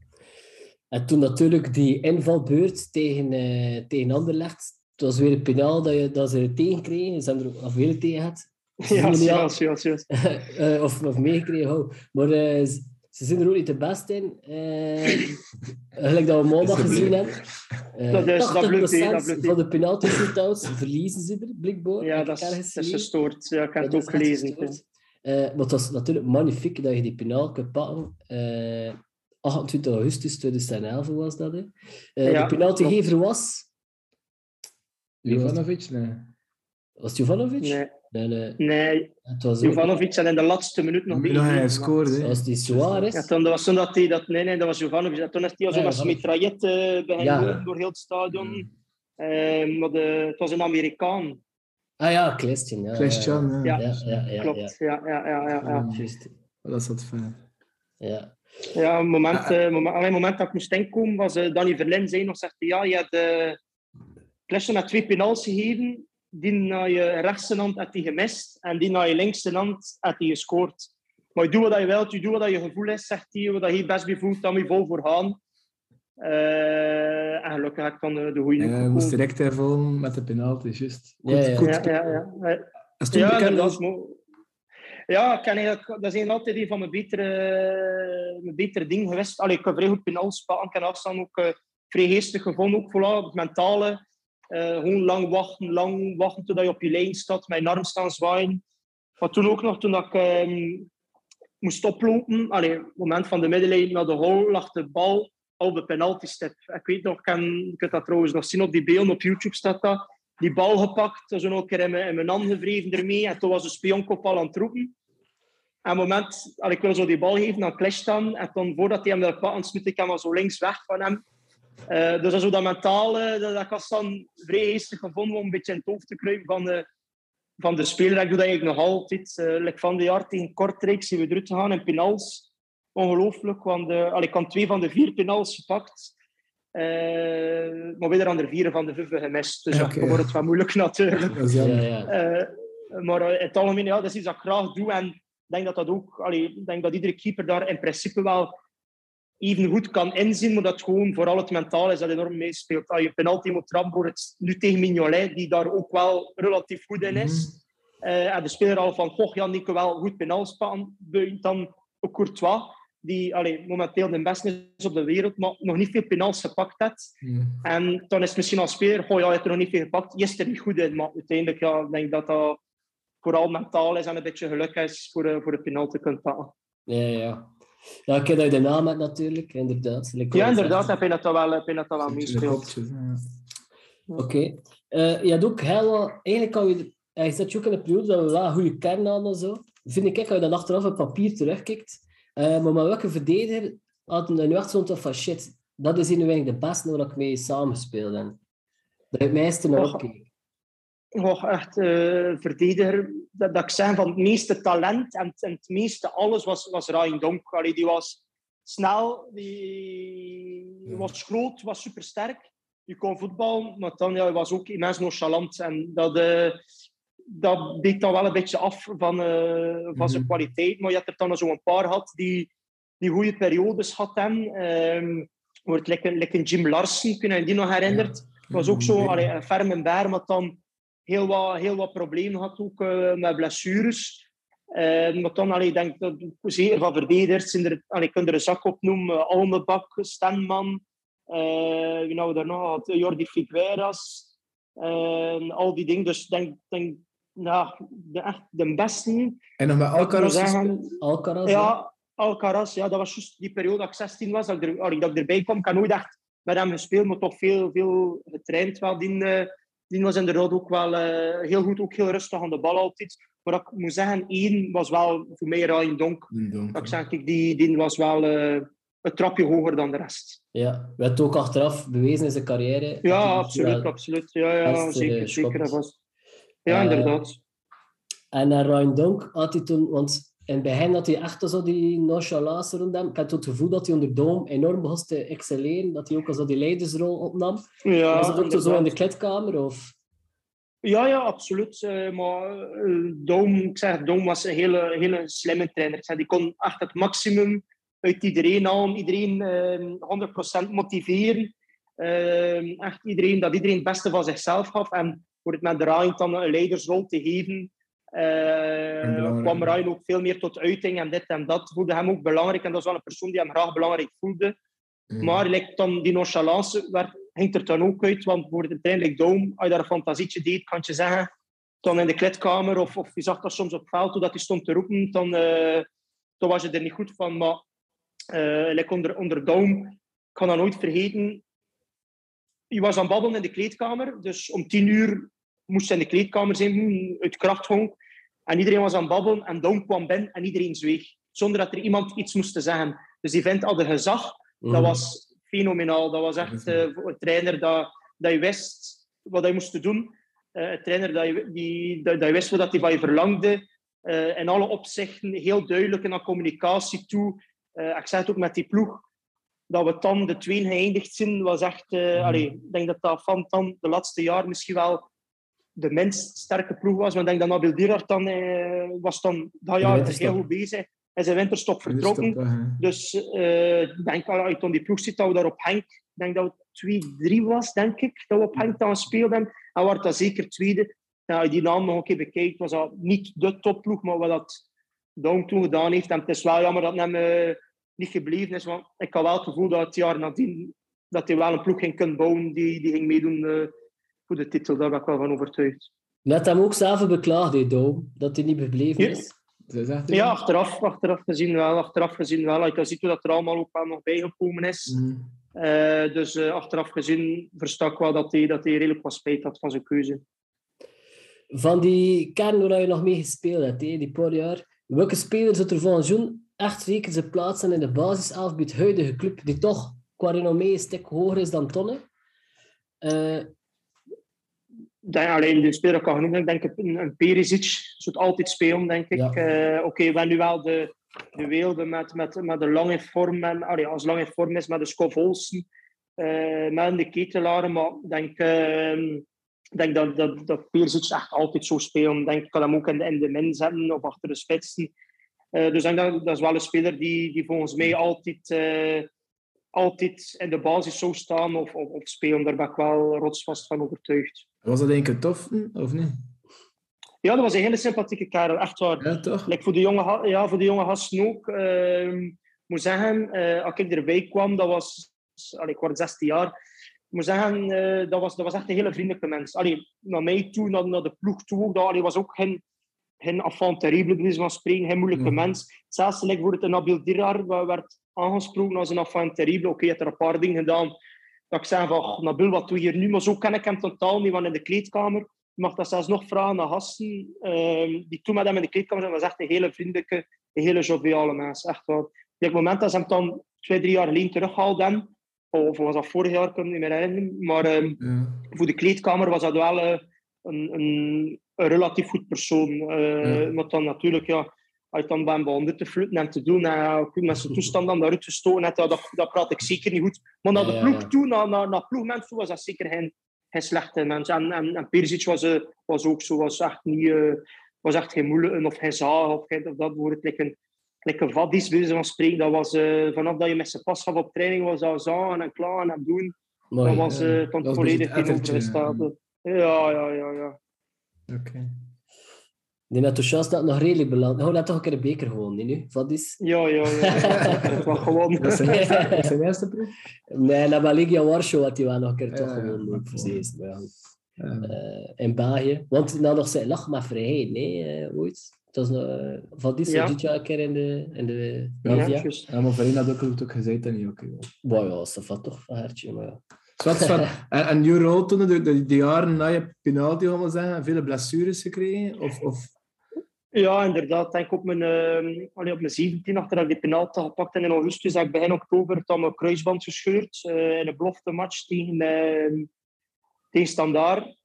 En toen natuurlijk die invalbeurt tegen, eh tegen Anderlecht, het was weer een penaal dat, je, dat ze tegenkregen. Ze hebben er ook weer tegen gehad. Ja, er ja, ja, of, of meegekregen. oh. Maar ze, zijn er ook niet de beste in. Eh, gelijk dat we maandag gezien hebben. Eh, Dat is- dat bloedt, hè, dat 80% bloedt, hè. van de penalty shootouts verliezen ze er, blijkbaar. Ja, dat is, dat gestoord. Ja, ik heb het ook dat gelezen. Eh, maar het was natuurlijk magnifiek dat je die penaal kunt pakken. Eh, 28 augustus 2011 was dat. Hè. Eh, Ja, de penaltygever was... Jovanovic? Nee. was het Jovanovic? Nee, nee. Jovanovic en in de laatste minuut nog Nog hij bij scoorde. Dat was die Suarez. Ja, toen, dat was toen dat hij dat... Nee, nee, dat was Jovanovic. En toen is hij al zo Ja, mitraillet eh Ja. lopen door heel het stadion. Eh, maar de, het was een Amerikaan. Ah ja, Christian. Ja, Christian, ja. Ja. Ja, ja, ja. ja, Klopt. Ja, ja, ja, ja. Dat is wat fijn. Ja. Ja, een moment, Ah, eh, moment, allee, een moment dat ik moest inkomen was Danny Verlin zei nog, zegt hij, ja, je hebt uh, Klesje met twee penals gegeven. Die naar je rechtse hand had hij gemist en die naar je linkse hand had hij gescoord. Maar je doet wat je wilt, je doet wat je gevoel is, zegt hij, wat je best bevoelt, dan moet je vol voor gaan. Eh, en gelukkig heb ik dan de, de goede Ja, je moest direct invullen met de penalty, juist. Ja, ja. Goed, ja, ja, ja. Is toen Ja, bekend dat ja, ik eigenlijk, dat is altijd een van mijn betere, mijn betere dingen geweest. Allee, ik heb vrij goed penal spatten. Ik heb afstand ook eh, vrij geestig gevonden. Ook vooral het mentale. Eh, gewoon lang wachten, lang wachten totdat je op je lijn staat. Je arm staan zwaaien. Maar toen ook nog, toen ik ehm, moest oplopen. Allee, op het moment van de middenlijn naar de goal lag de bal op de penaltystip. Ik weet nog, ik kan, je kunt dat trouwens nog zien op die beelden. Op YouTube staat dat die bal gepakt, zo nog een keer in mijn, in mijn hand gevreven ermee. En toen was de spionkop al aan het roepen. En op het moment, al ik wil zo die bal geven aan Clash dan. En dan voordat hij hem wil pakken, smit ik hem zo links weg van hem. Eh, dus dat zo dat mentale, dat, dat ik als dan vrij geestig gevonden om een beetje in het hoofd te kruipen van de, van de speler. Ik doe dat eigenlijk nog altijd. Uh, like van de jaar tegen Kortrijk zien we eruit gegaan in penals. Ongelooflijk, want uh, al ik had twee van de vier penals gepakt. Uh, maar weer aan de vier van de vijf gemist. Dus dan wordt het wel moeilijk natuurlijk. Ja, ja. Eh, maar eh, in het algemeen, ja, dat is iets dat ik graag doe. En ik denk dat dat ook, allee, ik denk dat iedere keeper daar in principe wel even goed kan inzien, maar dat gewoon vooral het mentaal is dat enorm meespeelt. Als je penalty moet trappen, voor het nu tegen Mignolet, die daar ook wel relatief goed in is. Eh, en de speler al van, goh, Jan Nico wel goed penal spannen. Buiten dan ook Courtois, die allee, momenteel de beste is op de wereld, maar nog niet veel penals gepakt heeft. Ja. En dan is het misschien als speler, goh, ja, je hebt er nog niet veel gepakt. Je is er niet goed in, maar uiteindelijk ja, denk ik dat dat vooral mentaal is en een beetje geluk is voor, de- voor de penalty te kunnen pakken. Ja, ja. Ja, ik ken dat je de naam hebt natuurlijk, inderdaad. Like Ja, je inderdaad, heb je dat wel, heb je dat wel De ja. Oké. Eh, je had ook heel wat... Eigenlijk kan je... Je zat je ook in een periode dat we wel een goede kern hadden en zo. Vind ik, als je dan achteraf op papier terugkijkt. Eh, maar met welke verdediger had er nu echt zo'n van shit, dat is in de beste waar ik mee samengespeeld heb. Dat je het meeste naar opkeek. Och, echt eh, verdediger. Dat, dat ik zeg van het meeste talent en, en het meeste alles was, was Ryan Donk. Allee, die was snel, die was groot, was supersterk. Die kon voetballen, maar dan ja, hij was ook immens nonchalant. En dat, eh, dat deed dan wel een beetje af van, eh, van zijn Mhm. kwaliteit. Maar je hebt er dan nog zo'n paar gehad die, die goede periodes had. hebben. Ehm wordt lekker, lekker Jim Larsen, kun je die nog herinneren? was ook zo allee, een ferme baar, maar dan heel wat, heel wat problemen had ook eh, met blessures. Eh, maar dan, allee, ik denk dat zeker van verdedigers, er, allee, ik kan er een zak opnoemen, uh, Almebak, Stenman, eh wie nou we daar nog had, Jordi Figueras, eh, al die dingen. Dus ik denk, denk nou, de, echt de beste. En nog met Ik moet Alcaraz zeggen, Alcaraz, ja, Alcaraz, ja, dat was juist die periode dat ik 16 was, dat ik, er, dat ik erbij kwam. Ik had nooit echt met hem gespeeld, maar toch veel, veel getraind wel. Die, was inderdaad ook wel eh, heel goed, ook heel rustig aan de bal altijd. Maar ik moet zeggen, één was wel voor mij Ryan Donk. Dat ik zeg, kijk, die, die was wel eh, een trapje hoger dan de rest. Ja, werd ook achteraf bewezen in zijn carrière. Ja, absoluut, absoluut. Ja, ja zeker, eh, zeker. schot. Dat was... Ja, inderdaad. En naar Ryan Donk had hij toen, want in het begin had hij echt zo die nonchalance rond hem. Ik had het gevoel dat hij onder Doom enorm begon te excelleren, dat hij ook al zo die leidersrol opnam. Ja, was dat ook zo in de kleedkamer? Of? Ja, ja, absoluut. Eh, maar eh, Doom, ik zeg, Doom was een hele, hele slimme trainer. Ik zeg, die kon echt het maximum uit iedereen halen. Iedereen eh 100% motiveren. Eh, echt iedereen, dat iedereen het beste van zichzelf gaf. En voor het met de Ryan dan een leidersrol te geven, eh, kwam Ryan ook veel meer tot uiting. En dit en dat voelde hem ook belangrijk. En dat was wel een persoon die hem graag belangrijk voelde. Mm. Maar like, dan die nonchalance werd, hangt er dan ook uit. Want voor het uiteindelijk Dome, als je daar een fantasietje deed, kan je zeggen, dan in de kleedkamer of, of je zag dat soms op veld, toen dat hij stond te roepen, dan, eh, dan was je er niet goed van. Maar like onder, onder Dome, ik kan dat nooit vergeten. Je was aan babbelen in de kleedkamer, dus om tien uur moest je in de kleedkamer zijn, uit krachthonk. En iedereen was aan het babbelen en Dome kwam binnen en iedereen zweeg. Zonder dat er iemand iets moest te zeggen. Dus die vent had een gezag Mhm. dat was fenomenaal. Dat was echt eh, voor een trainer dat, dat je wist wat hij moest doen. Eh, een trainer dat je, die, dat, dat je wist wat hij van je verlangde. Eh, in alle opzichten heel duidelijk naar communicatie toe. Eh, ik zei het ook met die ploeg. Dat we dan de twee geëindigd zijn, was echt... eh, allee, ik denk dat dat van dan de laatste jaar misschien wel de minst sterke ploeg was. Want ik denk dat Nabil Dierhard dan eh, was dan dat jaar heel goed bezig. Hij is in winterstop vertrokken. Dus eh, ik denk wel, als je dan die ploeg ziet, dat we daar op Henk, ik denk dat het 2-3 was, denk ik, dat we op Henk dan speelden. En wordt dat zeker tweede. Nou, als je die naam nog een keer bekijkt, was dat niet de topploeg, maar wat dat Down toen gedaan heeft. En het is wel jammer dat hem eh, niet gebleven is, want ik had wel het gevoel dat het jaar nadien dat hij wel een ploeg ging kunnen bouwen die, die ging meedoen eh, voor de titel. Daar ben ik wel van overtuigd. Net hem ook zelf beklaagd, hè, Doom, dat hij niet gebleven Ja. is. Ja, achteraf, achteraf gezien wel. Achteraf gezien wel. Dan ziet hoe dat er allemaal ook wel nog bijgekomen is. Mm. Eh, dus eh, achteraf gezien versta ik wel dat hij, dat hij redelijk wat spijt had van zijn keuze. Van die kern waar je nog mee gespeeld hebt, die paar jaar, welke spelers zou er volgens jou echt zeker zijn plaats zijn in de basiself bij het huidige club, die toch qua renommee een stuk hoger is dan Tonne? Eh, Ik alleen de speler kan genoemd, ik denk een, een Perisic zou het altijd spelen, denk ik. Ja. Eh, Oké, we hebben nu wel de, de weelde met, met, met de lange vorm, en, allee, als lange vorm is met de Skov Olsen, eh, met de ketelaren, maar ik denk, eh, ik denk dat, dat, dat Perisic echt altijd zo spelen. Ik denk, ik kan hem ook in de, in de min zetten of achter de spitsen. Eh, dus denk dat, dat is wel een speler die, die volgens mij altijd, altijd in de basis zou staan of, of, of spelen. Daar ben ik wel rotsvast van overtuigd. Was dat denk ik tof, hm, of niet? Ja, dat was een hele sympathieke kerel, echt waar. Ja, toch? Like voor, de jonge, ja, voor de jonge gasten ook. ehm, moet zeggen, eh, als ik erbij kwam, dat was... Allee, ik was 16 jaar. Ik moet zeggen, eh, dat, was, dat was echt een hele vriendelijke mens. Allee, naar mij toe, naar, naar de ploeg toe. ook, Dat allee, was ook geen, geen enfant terrible, van spreken, geen moeilijke Mhm. mens. Zelfs like, voor het Nabil Dirar werd aangesproken als een enfant terrible. Oké, hij heeft er een paar dingen gedaan dat ik zei van, "Oh, Nabil, wat doe je hier nu? Maar zo ken ik hem totaal niet, want in de kleedkamer je mag dat zelfs nog vragen naar gasten ehm, die toen met hem in de kleedkamer zijn. was echt een hele vriendelijke, een hele joviale mens. Echt waar. Op het moment dat ze hem dan twee, drie jaar geleden terughaalden, of was dat vorig jaar, ik kan me niet meer herinneren, maar ehm, Ja. voor de kleedkamer was dat wel eh, een, een, een relatief goed persoon. Eh, Ja. Maar dan natuurlijk, ja, als je dan bij hem begon te fluiten en te doen, en ja, goed, met zijn toestand dan daaruit gestoken hebt, ja, dat, dat praat ik zeker niet goed. Maar naar de Ja, ja, ploeg ja. toe, naar, naar, naar ploegmens toe, was dat zeker geen, geen slechte mens. En, en, en Perisic was, eh, was ook zo, was echt, niet, eh, was echt geen moeilijke, of geen zaag, of, geen, of dat bijvoorbeeld, like een vadis, wijze van spreken. Dat was, eh, vanaf dat je met zijn pas gaf op training, was dat zagen en klaar en doen. Mooi. Dat was ja. eh Dat dan volledig het tegenovergestelde. Ja, ja, ja, ja. Oké. Denk dat de chance dat nog redelijk belandt. Oh, laat toch een keer de beker gewoon, nu? Wat is? Ja, ja, ja. Dat was gewoon. Dat is zijn eerste, dat proef? Nee, na Legia Warschau had hij wel nog een keer toch gewoon ook Ja. eh, in België. Want nou nog zijn lach maar vrijheid, nee, eh, ooit. Het was nog, eh, Van die Ja. dit jaar een keer in de, in de Ja, media. Ja, maar Verena had ook, ook gezegd dat niet. Oké. Boah, ja, dat valt toch van hertje, maar ja. Zwart, zwart. En, en je rol toen, de, de, de jaren na je penalty, gaan we zeggen, vele blessures gekregen? Of, of... Ja, inderdaad. Denk op mijn, eh, allee, op mijn 17, achter dat ik die penalty gepakt heb in augustus, heb ik begin oktober dan mijn kruisband gescheurd. eh, in een belofte match tegen, eh, tegen Standaard.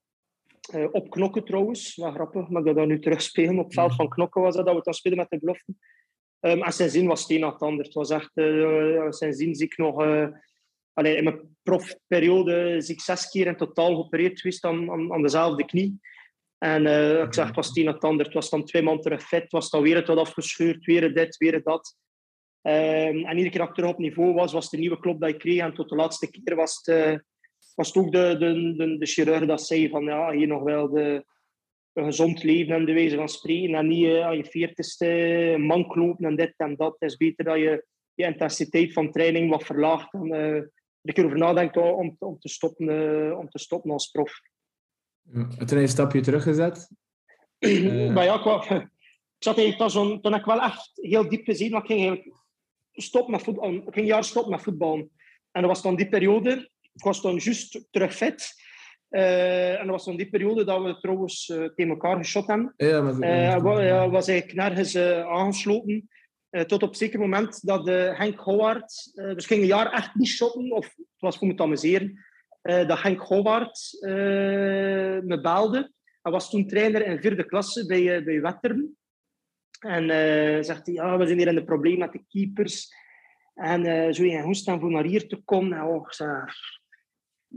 Eh, op knokken trouwens, wel grappig, maar dat dat nu terugspelen. Op het veld van knokken was dat, dat we dan spelen met de belofte. Ehm, en sindsdien was het een het ander. Het was echt, eh, sindsdien zie ik nog... allee, in mijn profperiode zie ik zes keer in totaal geopereerd geweest aan, aan, aan dezelfde knie. En eh, ik zeg, het was het een het ander. Het was dan twee maanden terug fit. Het was dan weer het wat afgescheurd. Weer dit, weer dat. Ehm, en iedere keer dat ik terug op niveau was, was een nieuwe klop dat ik kreeg. En tot de laatste keer was het, eh, was het ook de, de, de, de chirurg dat zei van ja, hier nog wel de, een gezond leven en de wijze van spreken. En niet eh, aan je veertigste mank lopen en dit en dat. Het is beter dat je je intensiteit van training wat verlaagt. En eh, er een keer over nadenkt om, om, te stoppen, om te stoppen als prof. Ja. En toen heb je een stapje teruggezet. Eh. maar ja, ik, ik zat eigenlijk dan zo'n, toen heb ik wel echt heel diep gezien, maar ik ging eigenlijk stop met voetbal. Ik ging een jaar stop met voetbal. En dat was dan die periode, ik was dan juist terug fit. Eh, en dat was dan die periode dat we trouwens eh, tegen elkaar geschot hebben. Ja, maar... Eh, wa- ja, was eigenlijk nergens aangesloten. Tot op een zeker moment dat Henk Howard, dus ging een jaar echt niet shotten, of het was voor me te amuseren, dat Henk Howard eh, me belde. Hij was toen trainer in vierde klasse bij, uh, bij Wetteren. En eh, zegt hij, ja, we zijn hier in de probleem met de keepers. En eh zou je goed staan voor naar hier te komen? En, oh,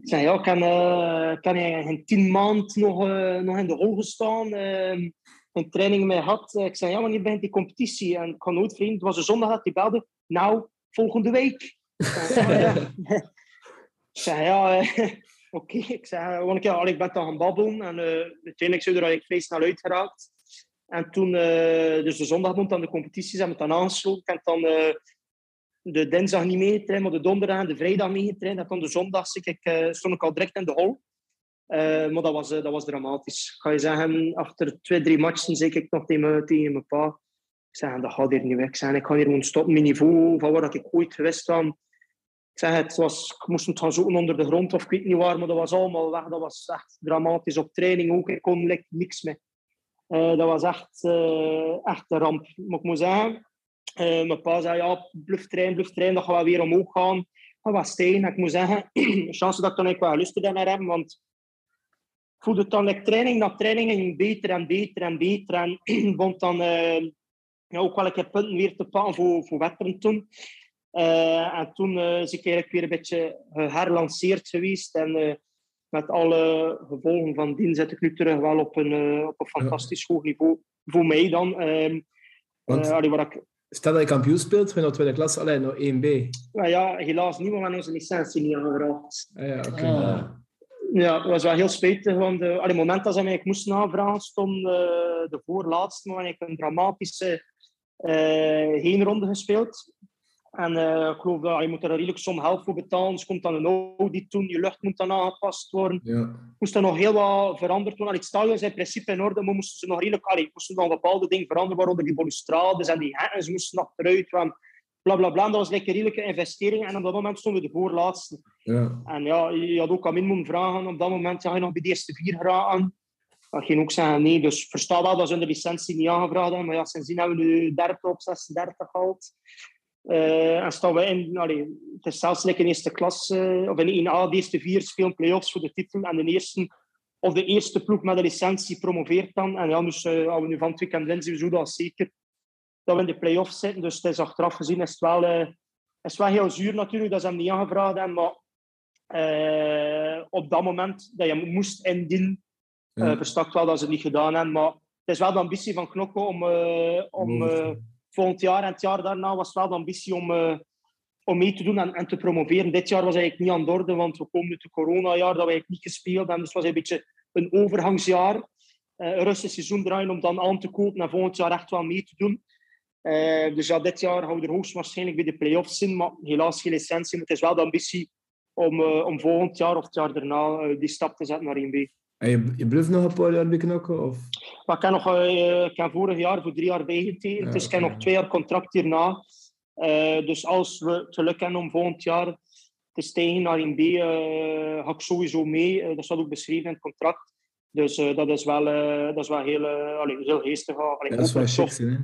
ik zei, ja, kan, eh, kan je in tien maanden nog, eh, nog in de hol gestaan? eh, een training mee had. Ik zei, ja, wanneer begint die competitie? En ik kan nooit vreemd, het was een zondag dat hij belde. Nou, volgende week. Ik zei, ja, eh, oké. Ik zei, want ik, ja, ik ben dan gaan babbelen. En uh, uiteindelijk zou er vrij snel uitgeraakt. En toen, uh, dus de zondag rond aan de competities, hebben we dan aangesloten. Ik heb dan uh, de dinsdag niet meegetraind, maar de donderdag en de vrijdag meegetraind. En dan de zondag ik, stond ik al direct in de hol. Maar dat was, dat was dramatisch. Ga je zeggen, achter twee, drie matchen zei ik nog tegen, tegen mijn pa. Ik zei, dat gaat hier niet weg. Ik zei, ik ga hier gewoon stoppen. Mijn niveau van waar ik ooit geweest was. Zeg, het was, ik moest het gaan zoeken onder de grond of ik weet niet waar, maar dat was allemaal weg. Dat was echt dramatisch. Op training ook, ik kon niks meer. Uh, dat was echt, echt een ramp. Maar ik moet zeggen, mijn pa zei, ja, bluff trainen, bluff trainen, dat gaat weer omhoog gaan. Dat was stijgen. Ik moet zeggen, chance dat ik dan eigenlijk wel geluisterd naar hem, want ik voelde het dan like, training na training ging beter en beter en beter. En vond dan ja, ook wel een keer punten weer te pakken voor, voor Wetteren toen. Uh, en toen uh, is ik eigenlijk weer een beetje geherlanceerd geweest. En uh, met alle gevolgen van dien zit ik nu terug wel op een, op een fantastisch hoog niveau. Voor mij dan. Um, Want, allee, waar ik... Stel dat je kampioen speelt, vind je tweede klas alleen nog 1B. Ja, ja, helaas niet, hebben onze licentie niet aangevraagd. Ah, ja, okay. ah. Ja, dat was wel heel spijtig. Want uh, het moment dat ze mij moesten aanvragen, stond uh, de voorlaatste. Maar ik een dramatische uh, heenronde gespeeld. En eh, ik geloof dat je moet er een redelijk som geld voor betalen. Ze komt dan een audit doen, je lucht moet dan aangepast worden. Ja. Moest er nog heel wat veranderd worden. Allee, Het stadion is in principe in orde, maar moesten ze nog redelijk, allee, moesten nog bepaalde dingen veranderen, waaronder die balustrades en die hekken, ze moesten nog eruit. Want bla bla bla, dat was like een redelijke investering. En op dat moment stonden we de voorlaatste. Ja. En ja, je had ook aan min moeten vragen. Op dat moment ja, je nog bij de eerste vier geraken. Dat ging ook zeggen nee. Dus ik versta wel dat ze hun licentie niet aangevraagd hebben. Maar ja, sindsdien hebben we nu 30 op 36 gehaald. Eh, en staan we in, allee, het is zelfs like in eerste klas, eh, of in 1A, de eerste vier spelen play-offs voor de titel. En de eerste, of de eerste ploeg met de licentie promoveert dan. En ja, dus eh, als we nu van het weekend winnen, zijn we zo dat zeker dat we in de play-offs zitten. Dus het is achteraf gezien is het wel, is wel heel zuur natuurlijk dat ze hem niet aangevraagd hebben. Maar op dat moment dat je moest indienen, Ja. eh versta ik wel dat ze het niet gedaan hebben. Maar het is wel de ambitie van Knokke om, om volgend jaar en het jaar daarna was wel de ambitie om, eh, om mee te doen en, te promoveren. Dit jaar was eigenlijk niet aan de orde, want we komen uit het coronajaar dat we eigenlijk niet gespeeld hebben. Dus het was een beetje een overgangsjaar. Eh, een rustig seizoen draaien om dan aan te kopen en volgend jaar echt wel mee te doen. Eh, dus ja, dit jaar gaan we er hoogstwaarschijnlijk bij de play-offs in, maar helaas geen licentie. Maar het is wel de ambitie om, om volgend jaar of het jaar daarna die stap te zetten naar 1B. En je, je blijft nog een paar jaar bij knokken? Of? Maar ik heb, nog, ik heb vorig jaar voor drie jaar bijgetekend, Ja, dus ik heb nog twee jaar contract hierna. Eh, dus als we het geluk hebben om volgend jaar te stijgen naar 1B, eh ga ik sowieso mee. Dat staat ook beschreven in het contract. Dus dat is wel, dat is wel heel, allee, heel geestig. Allee, Ja, dat is wel chic, hè?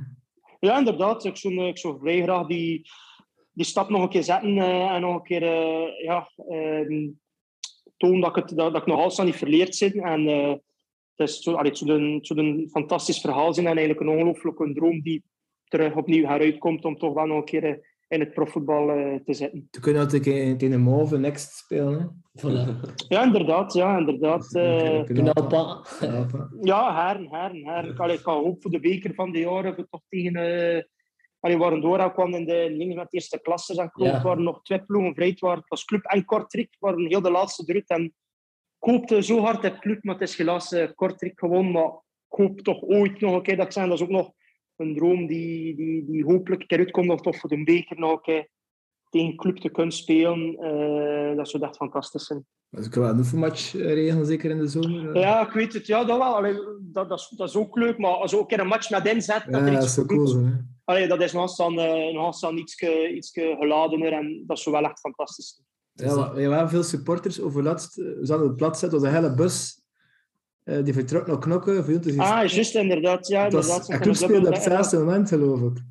Ja, inderdaad. Ik zou, ik zou vrij graag die, die stap nog een keer zetten en nog een keer ja, ehm, tonen dat ik, het, dat, dat ik nog altijd niet verleerd zit. En eh, het, is zo, allee, het, zou een, het zou een fantastisch verhaal zijn en eigenlijk een ongelooflijke droom die terug opnieuw heruitkomt om toch wel nog een keer eh, in het profvoetbal eh, te zitten. Toen kun je altijd tegen tegen een Mauve Next spelen. Hè? Voilà. Ja, inderdaad. Ja, inderdaad. eh, Knalpa. Knalpa. Ja, heren, heren, ik ga hoop voor de beker van de jaren. Toch tegen... allee, waren door kwam in de dingen met de eerste klasse. En Ja. waren nog twee ploegen vrij. Het waren- het was Club en Kortrijk. waren heel de laatste druk. En ik hoopte zo hard het Club, maar het is helaas eh, Kortrijk gewoon. Maar ik hoop toch ooit nog een keer dat ik zeg. Dat is ook nog een droom die, die, die hopelijk een keer uitkomt. Of toch voor de beker nog een keer tegen Club te kunnen spelen. Dat zou echt fantastisch zijn. Ik wil wel een eh, regelen, zeker in de zomer. eh. Ja, ik weet het. Ja, dat wel. Allee, dat, dat, is, dat is ook leuk. Maar als je ook een keer een match met inzet, dat Ja, er dat is zo cool. Allee, dat is nog eens dan, eh, nog dan iets, iets geladener. En dat is wel echt fantastisch. Ja, we hebben veel supporters overlaatst. We zaten op het plat zetten, was een hele bus. die vertrok naar knokken. Voor is Ah, juist, inderdaad. Ja, inderdaad. was, en club speelde op het zesde moment, geloof ik.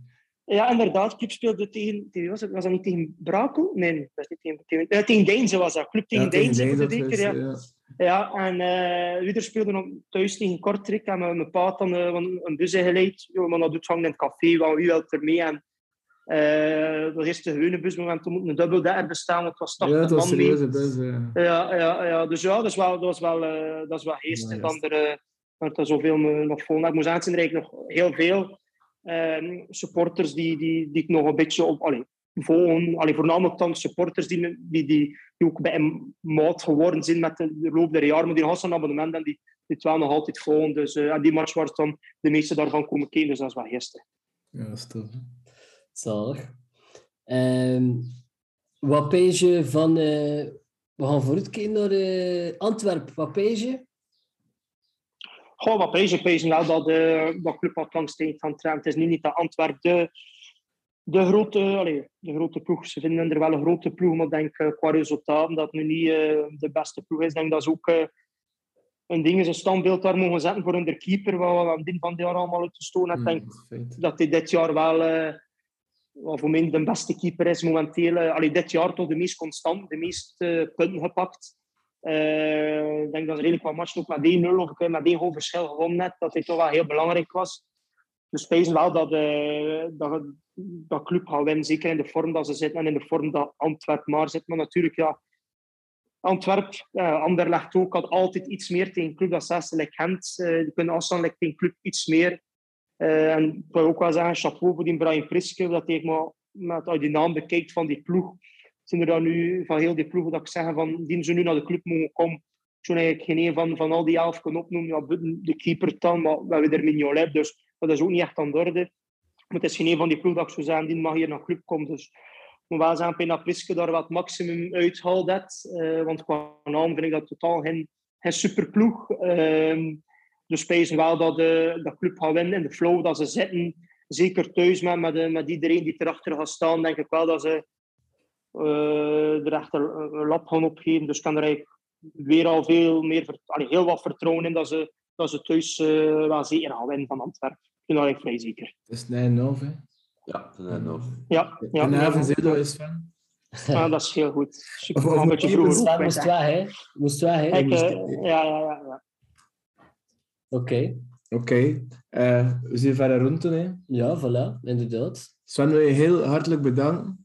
Ja, inderdaad. Club speelde tegen... tegen was, het, was dat niet tegen Brakel? Nee, dat is niet tegen... Tegen, eh, tegen Deinze was dat. Club tegen Ja, Deinze, voor de dat ja. was, Ja, en eh Wieder speelde thuis tegen Kortrijk. En mijn, mijn pa had dan eh, een, bus ingeleid. Ja, maar dat doet hangen in het café, want wie wil er mee? En eh dat is de gewone bus, maar we toen een dubbeldekker bestaan, want het was Ja, 80 het was man mee. bus. eh. Ja, ja, ja, dus ja, dat is wel, dat was wel, eh, dat is wel geestig. Ja, dan er, eh, dat er zoveel eh, nog vol. Ik moet zeggen, er eigenlijk nog heel veel ehm, supporters die, die, die ik nog een beetje op, allee, volgen. Allee, voornamelijk dan supporters die, die, die, die ook bij een maat geworden zijn met de, de loop der jaren. Maar die hadden een abonnement en die, die het wel nog altijd volgen. Dus en die match waar dan de meeste daarvan komen kijken. Dus dat is wel geestig. Ja, dat is tof. hè. Zalig. Ehm wat pees je van... eh, we gaan vooruit kijken naar eh, Antwerpen. Wat pees je? Goh, wat prijs ik prijs wel dat de dat club gaan trainen. Het is nu niet dat Antwerp de, de, grote, allee, de grote ploeg. Ze vinden er wel een grote ploeg, maar ik denk eh, qua resultaten dat het nu niet eh, de beste ploeg is. Ik denk dat ze ook eh, een ding is een standbeeld daar mogen zetten voor hun keeper, wat we aan het van het jaar allemaal uitgestoken hebben. Ik denk Ja, dat is feit. dat hij dit jaar wel eh, voor mij de beste keeper is momenteel. eh, allee, dit jaar toch de meest constant, de meeste eh, punten gepakt. Eh, ik denk dat ze redelijk wat matchen ook met 1-0 of een met één verschil gewonnen net, dat hij toch wel heel belangrijk was. Dus wij wel dat, eh, dat, dat club gaat winnen, zeker in de vorm dat ze zitten en in de vorm dat Antwerp maar zit. Maar natuurlijk, ja, Antwerp, uh, Anderlecht ook, had altijd iets meer tegen club dat zesde, Gent. eh, die kunnen like, tegen club iets meer. Eh, en ik wil ook wel zeggen, chapeau voor die Brian Priske, dat hij maar, met, je die naam bekijkt van die ploeg, zijn er dan nu van heel die ploegen dat ik zeg van, die ze nu naar de club mogen komen. Ik zou eigenlijk geen een van, van al die elf kunnen opnoemen. Ja, de keeper dan, maar we hebben er Mignolet, dus dat is ook niet echt aan de orde. Maar het is geen een van die ploegen dat ik zou zeggen, die mag hier naar de club komen. Dus moet wel zeggen, Pena Priske daar wat maximum uithaalt. dat. Eh, want qua naam vind ik dat totaal geen, geen superploeg. Ehm dus spijzen wel dat de dat club gaat winnen. In de flow dat ze zitten, zeker thuis met, met, de- met iedereen die erachter gaat staan, denk ik wel dat ze eh er echt een, lap gaan opgeven. Dus ik kan er eigenlijk weer al veel meer, allee, heel wat vertrouwen in dat ze, dat ze thuis eh, wel zeker gaan winnen van Antwerpen. Ik ben daar eigenlijk vrij zeker. Het is 9-0, hè. Ja, dat is nog. Ja, ja, en ja, is van. Ja, dat is heel goed. Super, Of- of een beetje vroeger moest hè. weg, hè? Moest weg, hè? Eh, ja, ja, ja, ja. Oké. Oké. Eh, we zien verder rond hè. Ja, voilà, inderdaad. Sven, wil je heel hartelijk bedanken.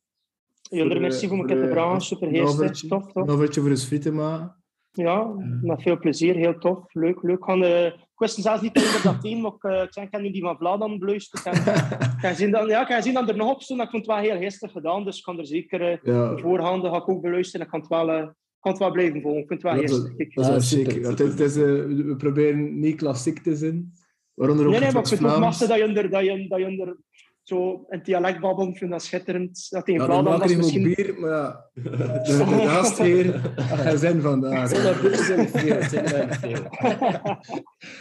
Jullie de- merci voor me voor te de- vragen. Super overtje- Tof, Een tof. overtje voor ons friet te maken. Ja, met veel plezier. Heel tof. Leuk, leuk. Gaan, eh, ik wist zelfs niet over dat team, maar ik, eh, ik zei, ik heb nu die van Vlaanderen beluisterd. En ik kan zien dat, ja, kan zien dat er nog op stond. Ik vond het wel heel geestig gedaan, dus ik kan er zeker eh, Ja, de voorhanden ga ik ook beluisteren. Ik kan het wel, eh, ik kan het wel blijven volgen. Ik vind het wel dat, geestig. Ik- dat is zeker. Het, het is, eh, we proberen niet klassiek te zijn. Waaronder ook Nee, nee, maar ik vind het ook machtig dat je er, dat je, dat je er zo een dialect babbelt. Ik vind dat schitterend. Dat tegen Ja, dan Vlaanderen je misschien... bier, maar ja, de, de gastheer, hij zijn vandaag. Zijn er er veel, zijn er veel.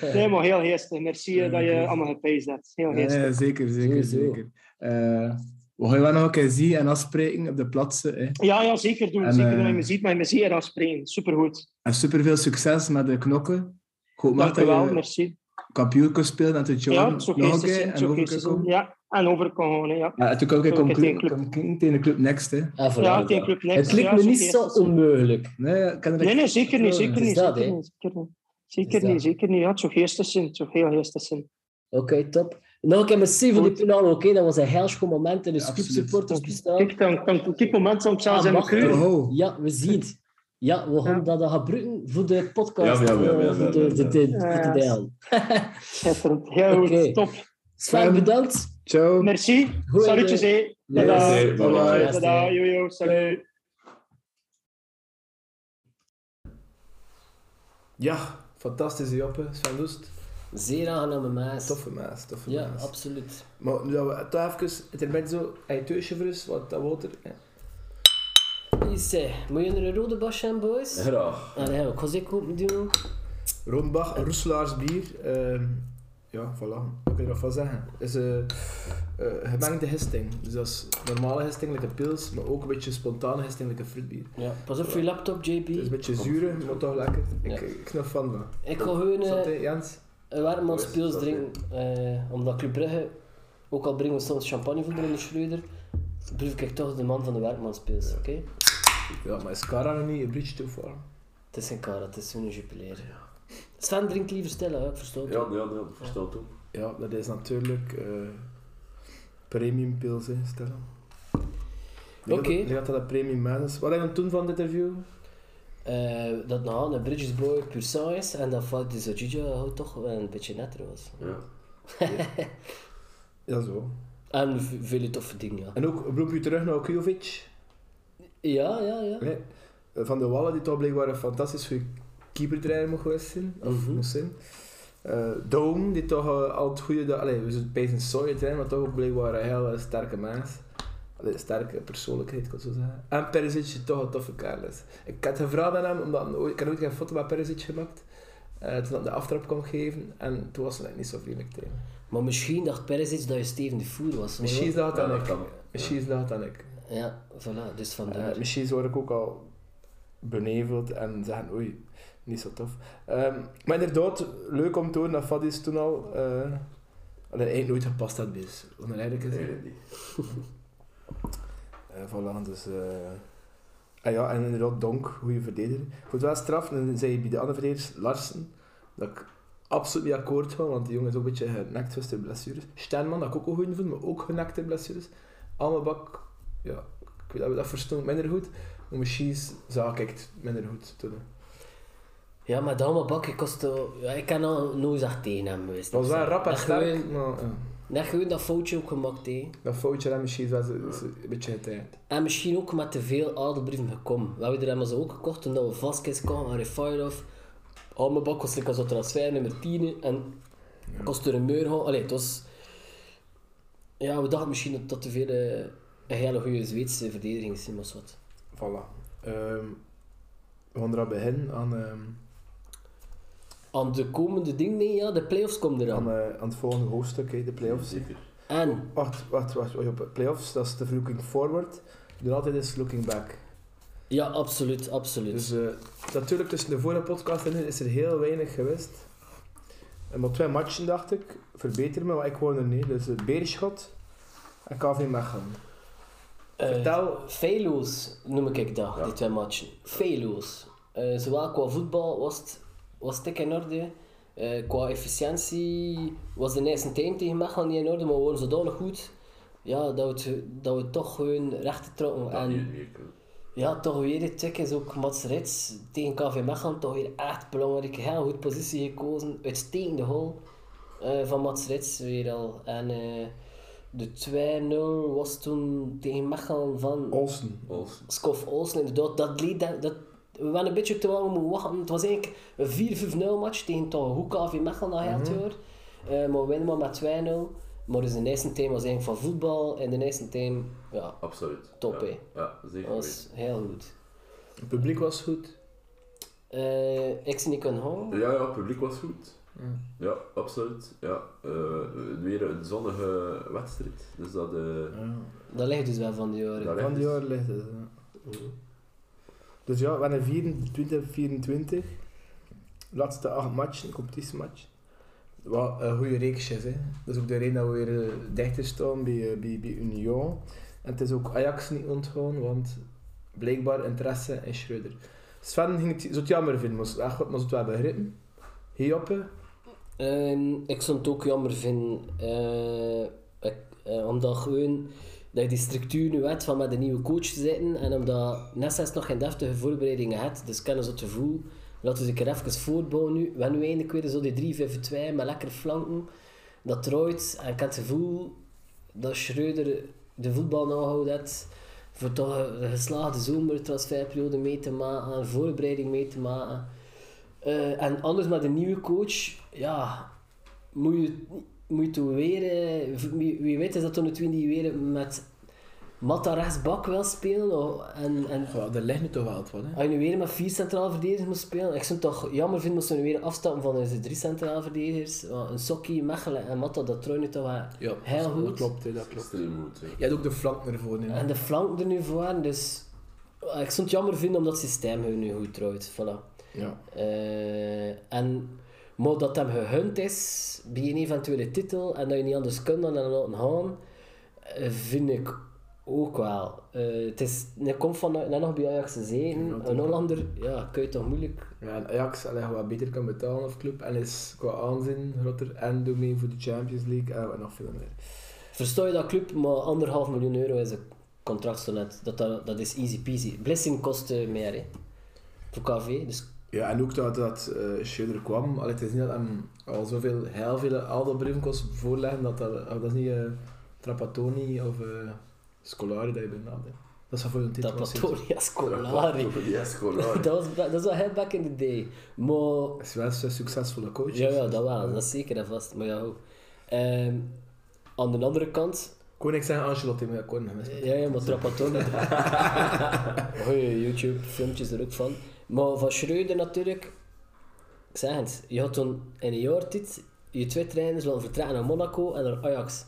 Nee, maar heel geestig. Merci dat je allemaal gepijsd hebt. Heel geestig. Ja, zeker, zeker, Sowieso. zeker. Eh, we gaan je wel nog een keer zien en afspreken op de plaatsen. Hè. Ja, ja, zeker doen. En, zeker eh, dat je me ziet, maar je me zeer afspreken. Supergoed. En superveel succes met de knokken. Maar Dank dat wel, je merci. kampioen spelen en tot Ja, jou het zou nog een keer en zijn. komen. Ja, en over kan ja. Ja, en toen kan ik tegen de club next. Hè. Ah, voilà. Ja, tegen Club Next. Het lijkt ja, me niet zo zijn. onmogelijk. Nee, ik kan er Nee, nee, zeker niet. Zeker niet. dat, Zeker hè. niet. Zeker niet. Zeker niet, zeker niet. Ja, het zou geestig zijn. Het zou heel geestig zijn. Oké, top. Nog een keer merci voor die finale. Oké, dat was een heel schoon moment in de Ja, supporters bestaan. Kijk, dan, dan, op dit moment zou ik zelfs Ah? Oh. Ja, we zien het. Ja, we gaan Ja. dat gebruiken voor de podcast. Ja, ja, voor de, deel. Schitterend. Heel Oké. goed. Top. Sven, bedankt. Ciao. Merci. Goeie- Salutjes, hé. Ja, Tada. Bye, bye, bye. Tada. Yo, yo. Salut. Ja, fantastische Joppe, Sven Doest. Zeer aangename maas. Toffe maas, toffe Ja, maas. absoluut. Maar nu dat we toch even, het er met zo een teusje voor want dat water... hè. Is, eh, moet je er een rode basje aan, boys? Graag. Allee, ik ga ze open doen. Rondbach, Roeselaars bier. ehm, ja, voilà. Wat kun je ervan zeggen? Het is een gemengde gisting. Dus dat is normale gisting, like pils, maar ook een beetje spontane gisting, like fruitbier. Ja, pas op voor je laptop, JP. Het is een beetje zuur, maar toch lekker. Ik, Ja. ik snap van van. Ik ga gewoon eh, Santé, Jens. een warmmanspils Santé. drinken. eh, omdat Club Brugge, ook al brengen we soms champagne voor in de Schreuder, blijf ik toch de man van de warmmanspils, oké? Ja, maar is Cara nog niet een bridge too far? Het is een kar, het is zo'n jubileer. Sven drinkt liever hè, ik. Ja, ja, ja, verstaat ook. Ja, dat is natuurlijk eh premium pils, hè, stellen. Oké. Ik denk dat dat een premium man is. Wat heb je toen van dit interview? Eh, dat nou een Bridges Boy sang is en dat valt Gigi houdt toch wel een beetje netter was. Ja. Ja, zo. En v- vele toffe dingen, ja. En ook, beroep je terug naar Okujovic? Ja, ja, ja. Nee. Van de Wallen, die toch blijkbaar een fantastisch goede keepertrainer moet geweest zijn. Of Mhm. moest zijn. Eh Dome, die toch eh, al het goede... Allee, we zijn bij Sawyer trainer, maar toch ook blijkbaar een heel sterke mens. Allee, een sterke persoonlijkheid, kan ik zo zeggen. En Perisic, toch een toffe kerel is. Ik had gevraagd aan hem, omdat ik had ooit een foto met Perisic gemaakt. eh, toen dat de aftrap kwam geven, en toen was hij niet zo vriendelijk tegen. Maar misschien dacht Perisic dat je Steven de Voer was. Misschien is dat ik. Misschien is dat dan ik. Ja, voilà, dus vandaar. Misschien word ik ook al beneveld en zeggen oei, niet zo tof. Ehm, maar inderdaad, leuk om te horen dat Fadis toen al uh, allee, eigenlijk nooit gepast had bij het eigenlijk te zeggen. Eh, voilà, dus... eh ah ja, en inderdaad Donk, goede verdediger. Het wel straf, en dan zei je bij de andere verdedigers, Larsen, dat ik absoluut niet akkoord ga, want die jongen is ook een beetje genekt geweest door blessures. Sternman, dat ik ook een goede vond, maar ook genekt door blessures. Almebak, ja, ik weet dat we dat verstonden minder goed, maar misschien zag ik het minder goed toen. Ja, maar dan bak ik kostte... Ja, ik kan al nooit echt tegen hem geweest. Het was wel rap en sterk, maar ja, Net gewoon dat foutje ook gemaakt, hè. dat foutje dat misschien was is een beetje getijnd. En misschien ook met te veel adelbrieven gekomen. We hebben er helemaal zo ook gekocht toen we Vasquez kwamen en Refairov. Al mijn bak kostte ik als transfer nummer 10 en kostte er een gaan. Allee, het was... Ja, we dachten misschien dat dat te veel... eh, een hele goede Zweedse verdediging, Simons wat. Voilà. Ehm, we gaan eraan beginnen aan, ehm, Aan de komende dingen, ja, de playoffs komen eraan. aan, eh, aan het volgende hoofdstuk, hè, de playoffs. Zeker. En, Wacht, wacht, wacht. wacht op playoffs, dat is de looking forward. De altijd is looking back. ja, absoluut, absoluut. Dus eh, natuurlijk tussen de vorige podcast en nu is er heel weinig geweest. En maar twee matchen dacht ik, verbeter me, maar ik woon er niet. Dus uh, Beerschot en KV Mechelen. Eh, vertel- Feilloos noem ik dat, Ja. die twee matchen. Feilloos. Eh, zowel qua voetbal was het, was dik in orde. Eh, qua efficiëntie was de eerste time tegen Mechelen niet in orde, maar we waren zodanig goed ja, dat, we het, dat we toch gewoon recht trokken. Dat En ja, toch weer het tik is ook Mats Rits tegen KV Mechelen. Toch weer echt belangrijk. Heel goed positie gekozen. Uitstekende goal eh, van Mats Rits weer al. En eh, de 2-0 was toen tegen Mechelen van Olsen. Als Skof Olsen. Inderdaad, dat leed, dat, dat, we waren een beetje te lang moeten wachten. Het was eigenlijk een 4-5-0 match tegen toch een goed KV Mechelen dat heel Mhm. jaar. Eh, maar we winnen maar met 2-0. Maar dus de eerste team was eigenlijk van voetbal. En de eerste team, ja, absoluut. Top, ja. hè. Ja, zeker dat was heel goed. Het publiek was goed. Eh, ik zie niet kunnen gaan. weten. Ja, ja, het publiek was goed. Ja. Ja, absoluut. Ja. Eh, weer een zonnige wedstrijd. Dus dat... eh, Dat ligt dus wel van die jaren. Van die ligt jaar ligt het. ja. Dus ja, we hebben 24, 24. Laatste acht matchen, competitiematch. Wat een goede reeks is. Hè. Dat is ook de reden dat we weer eh, dichter staan bij, eh, bij, bij Union. En het is ook Ajax niet ontgaan, want blijkbaar interesse in Schreuder. Sven ging het, zou het jammer vinden, maar echt wat maar zou het wel begrijpen. Hioppe, Ehm, ik zou het ook jammer vinden. eh, ik, omdat gewoon dat je die structuur nu hebt van met een nieuwe coach te zitten. En omdat Nessas nog geen deftige voorbereidingen had. Dus kennen ze het gevoel. Laten we een keer even voortbouwen nu. We nu eindelijk weer zo die 3-5-2 met lekkere flanken. Dat trooit. En ik heb het gevoel dat Schreuder de voetbal nou heeft. Voor toch een geslaagde zomertransferperiode mee te maken. Een voorbereiding mee te maken. Eh, en anders met een nieuwe coach, ja, moet je, moet weer, wie, wie weet is dat toen het niet weer met Matta rechtsbak wil spelen. en, en ja, er ligt nu toch wel wat, hè. als je nu weer met vier centraal verdedigers moet spelen, ik zou het toch jammer vinden als we nu weer afstappen van deze drie centraal verdedigers. Want Een Sokkie, Mechelen en Matta, dat troon nu toch wel Ja, heel dat goed. klopt, hè, dat klopt. goed. Je hebt ook de flank ervoor. hè. En de flank er nu voor, dus ik zou het jammer vinden omdat het systeem nu goed trouwt. Voilà. Ja. Eh, en, maar dat hem gegund is bij een eventuele titel en dat je niet anders kunt dan hem laten gaan, eh, vind ik ook wel. Eh, het is, hij komt van net nog bij Ajax gezeten, een. Hollander, ja, kun je toch moeilijk. Ja, en Ajax allee, gewoon wat beter kan betalen of club en is qua aanzien groter en doet mee voor de Champions League en wat nog veel meer. Versta je dat club, maar anderhalf miljoen euro is een contract zo net. Dat, dat, dat is easy peasy. Blessing kost meer hè. voor KV, dus Ja, en ook dat, dat uh, kwam, allee, het is niet dat hem al zoveel, heel veel Aldo-brieven kost voorleggen, dat, dat, dat is niet eh Trapattoni of eh Scolari dat je benadert. hè. Dat is voor een titel was. Tapatoria Scolari. Scolari. dat, was, dat was wel heel back in the day. Maar Het is wel een succesvolle coach. Ja, ja, dat wel. Dat is zeker en vast. Maar ja, ook. Ehm, aan de andere kant... Kon ik zeggen Ancelotti, maar ik kon. Ja, ja, maar Trapattoni... Goeie YouTube-filmpjes er ook van. Maar van Schreuder natuurlijk... Ik zeg het, je had toen in een jaar tijd je twee trainers laten vertrekken naar Monaco en naar Ajax.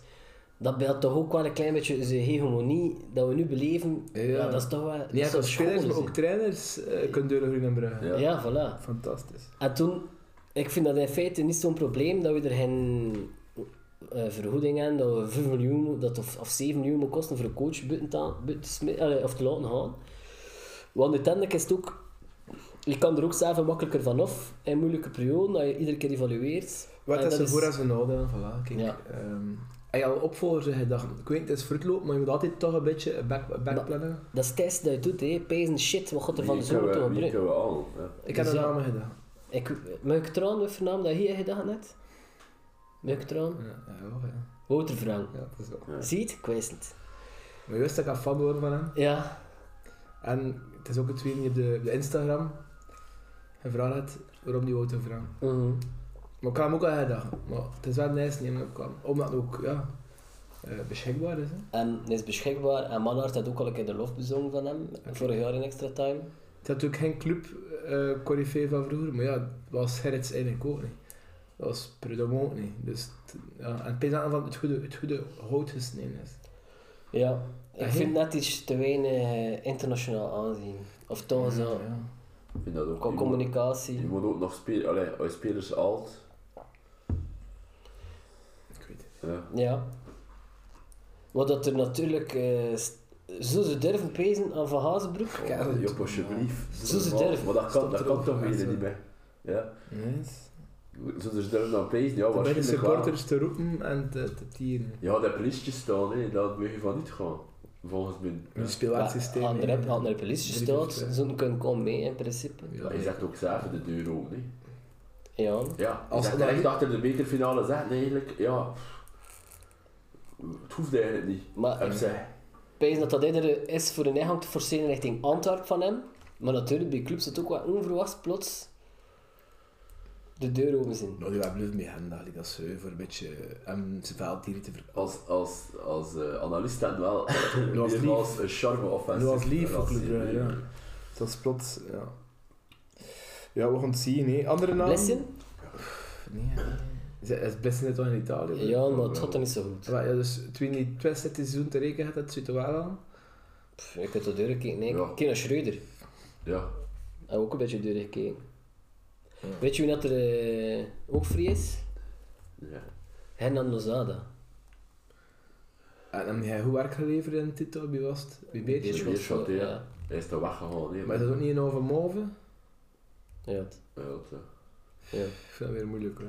Dat beeldt toch ook wel een klein beetje de hegemonie dat we nu beleven. Ja. Ja, dat is toch wel... dat enkel toch spelers, schoon, maar ook trainers uh, kunnen deuren groen en bruggen. Ja. Ja, voilà. Fantastisch. En toen, ik vind dat in feite niet zo'n probleem dat we er geen eh, vergoeding hebben, dat we 5 miljoen dat of, of 7 miljoen moet kosten voor een coach buiten te, buiten te smi- allee, of te laten gaan. Want uiteindelijk is het ook, je kan er ook zelf makkelijker vanaf in moeilijke perioden, dat je iedere keer evalueert. Wat En is dat er voor en zijn nadeel? Voilà, kijk. Ja. ehm, heb je al opvolgers gedacht? Ik weet, het is fruitloop, maar je moet altijd toch een beetje een back, backplannen. Dat is het eerste dat je doet, hè. Pezen shit, wat gaat er van de zomer toch we-? Ja. Ik heb Dus een ja. naam gedaan. Ik, mag ik trouwen met naam dat hier gedaan net? Mag ik trouwen? Ja, ja, ja. Wouter Frank. ja, dat is wel. Ja. Zie je het? Ik wist het. Maar je wist dat ik een fan word van hem. Ja, En het is ook het tweede op de, op de Instagram. gevraagd had waarom die Wouter Frank. mhm. Maar ik had hem ook al gedacht. Maar het is wel nice niet, omdat kwam. Omdat ook, ja... eh, beschikbaar is. Hè. En hij is beschikbaar. En Manhart had ook al een keer de lof bezongen van hem. Vorig jaar in extra time. Het had ook geen club corifee van vroeger, maar ja, dat was Gerrits eigenlijk ook niet. Dat was Prudhomme ook niet. Dus, ja, en het is van het goede, het goede hout gesneden is. Ja, ik Ja, vind net iets te weinig eh, internationaal aanzien. Of toch zo, Ja. Ik vind dat ook. qua Je moet- communicatie. Je moet ook nog spelen, allee, als spelers alt. Ik weet het. Ja. Ja. Wat dat er natuurlijk... eh, st- zo ze durven pezen aan Van Hazenbroek. Ja, dat- Jop, alsjeblieft. Zo ze durven. Maar dat kan, dat kan toch Ja, weer niet meer. Ja. Yes. Zullen ze durven dan pezen? Ja, bij de waarschijnlijk wel. supporters te roepen en te, te tieren. Ja, dat politie staan, hè, dat moet je van niet gaan. Volgens mij. Een Ja. speelsysteem. Aan de vier, vijf. ze kunnen komen mee in principe. Ja, je zegt ook zelf de deur open. hè. Ja. Ja, Als je dat- echt achter de bekerfinale zegt, eigenlijk, ja. Het hoeft eigenlijk niet. Maar ik pees dat dat eerder is voor een ingang te forceren richting Antwerpen van hem. Maar natuurlijk, bij clubs is het ook wel onverwachts plots de deur open zijn. Nou, die hebben mee gaan, dat dat ze voor een beetje hem zijn veldtieren te verkopen. Als, als, als eh, analist had wel was meer lief. als een charme offensief. Dat was lief voor relatie. Club Brugge, ja. Dat is plots, ja. Ja, we gaan het zien, hè. Andere namen? Blessen? Nee. Is, Blessen net in Italië? Ja, maar het gaat er niet zo goed. Ja, ja, dus toen die twee dit seizoen te rekenen had, dat zit er wel aan. Pff, ik heb de deur gekeken. Nee, Ja. kijk naar Schreuder. Ja. Heb ook een beetje de deur gekeken. Ja. Weet je wie dat er eh, ook free is? ja. Hernan Lozada. En dan heb jij goed werk geleverd in titel, wie was het? Wie beter? Beerschot, Beerschot, ja. ja. Hij is toch weggegaan, hè. Maar is dat ook niet een over Mauve? Ja, het- Ja, dat, eh. ja. Ik vind dat weer moeilijk, hè.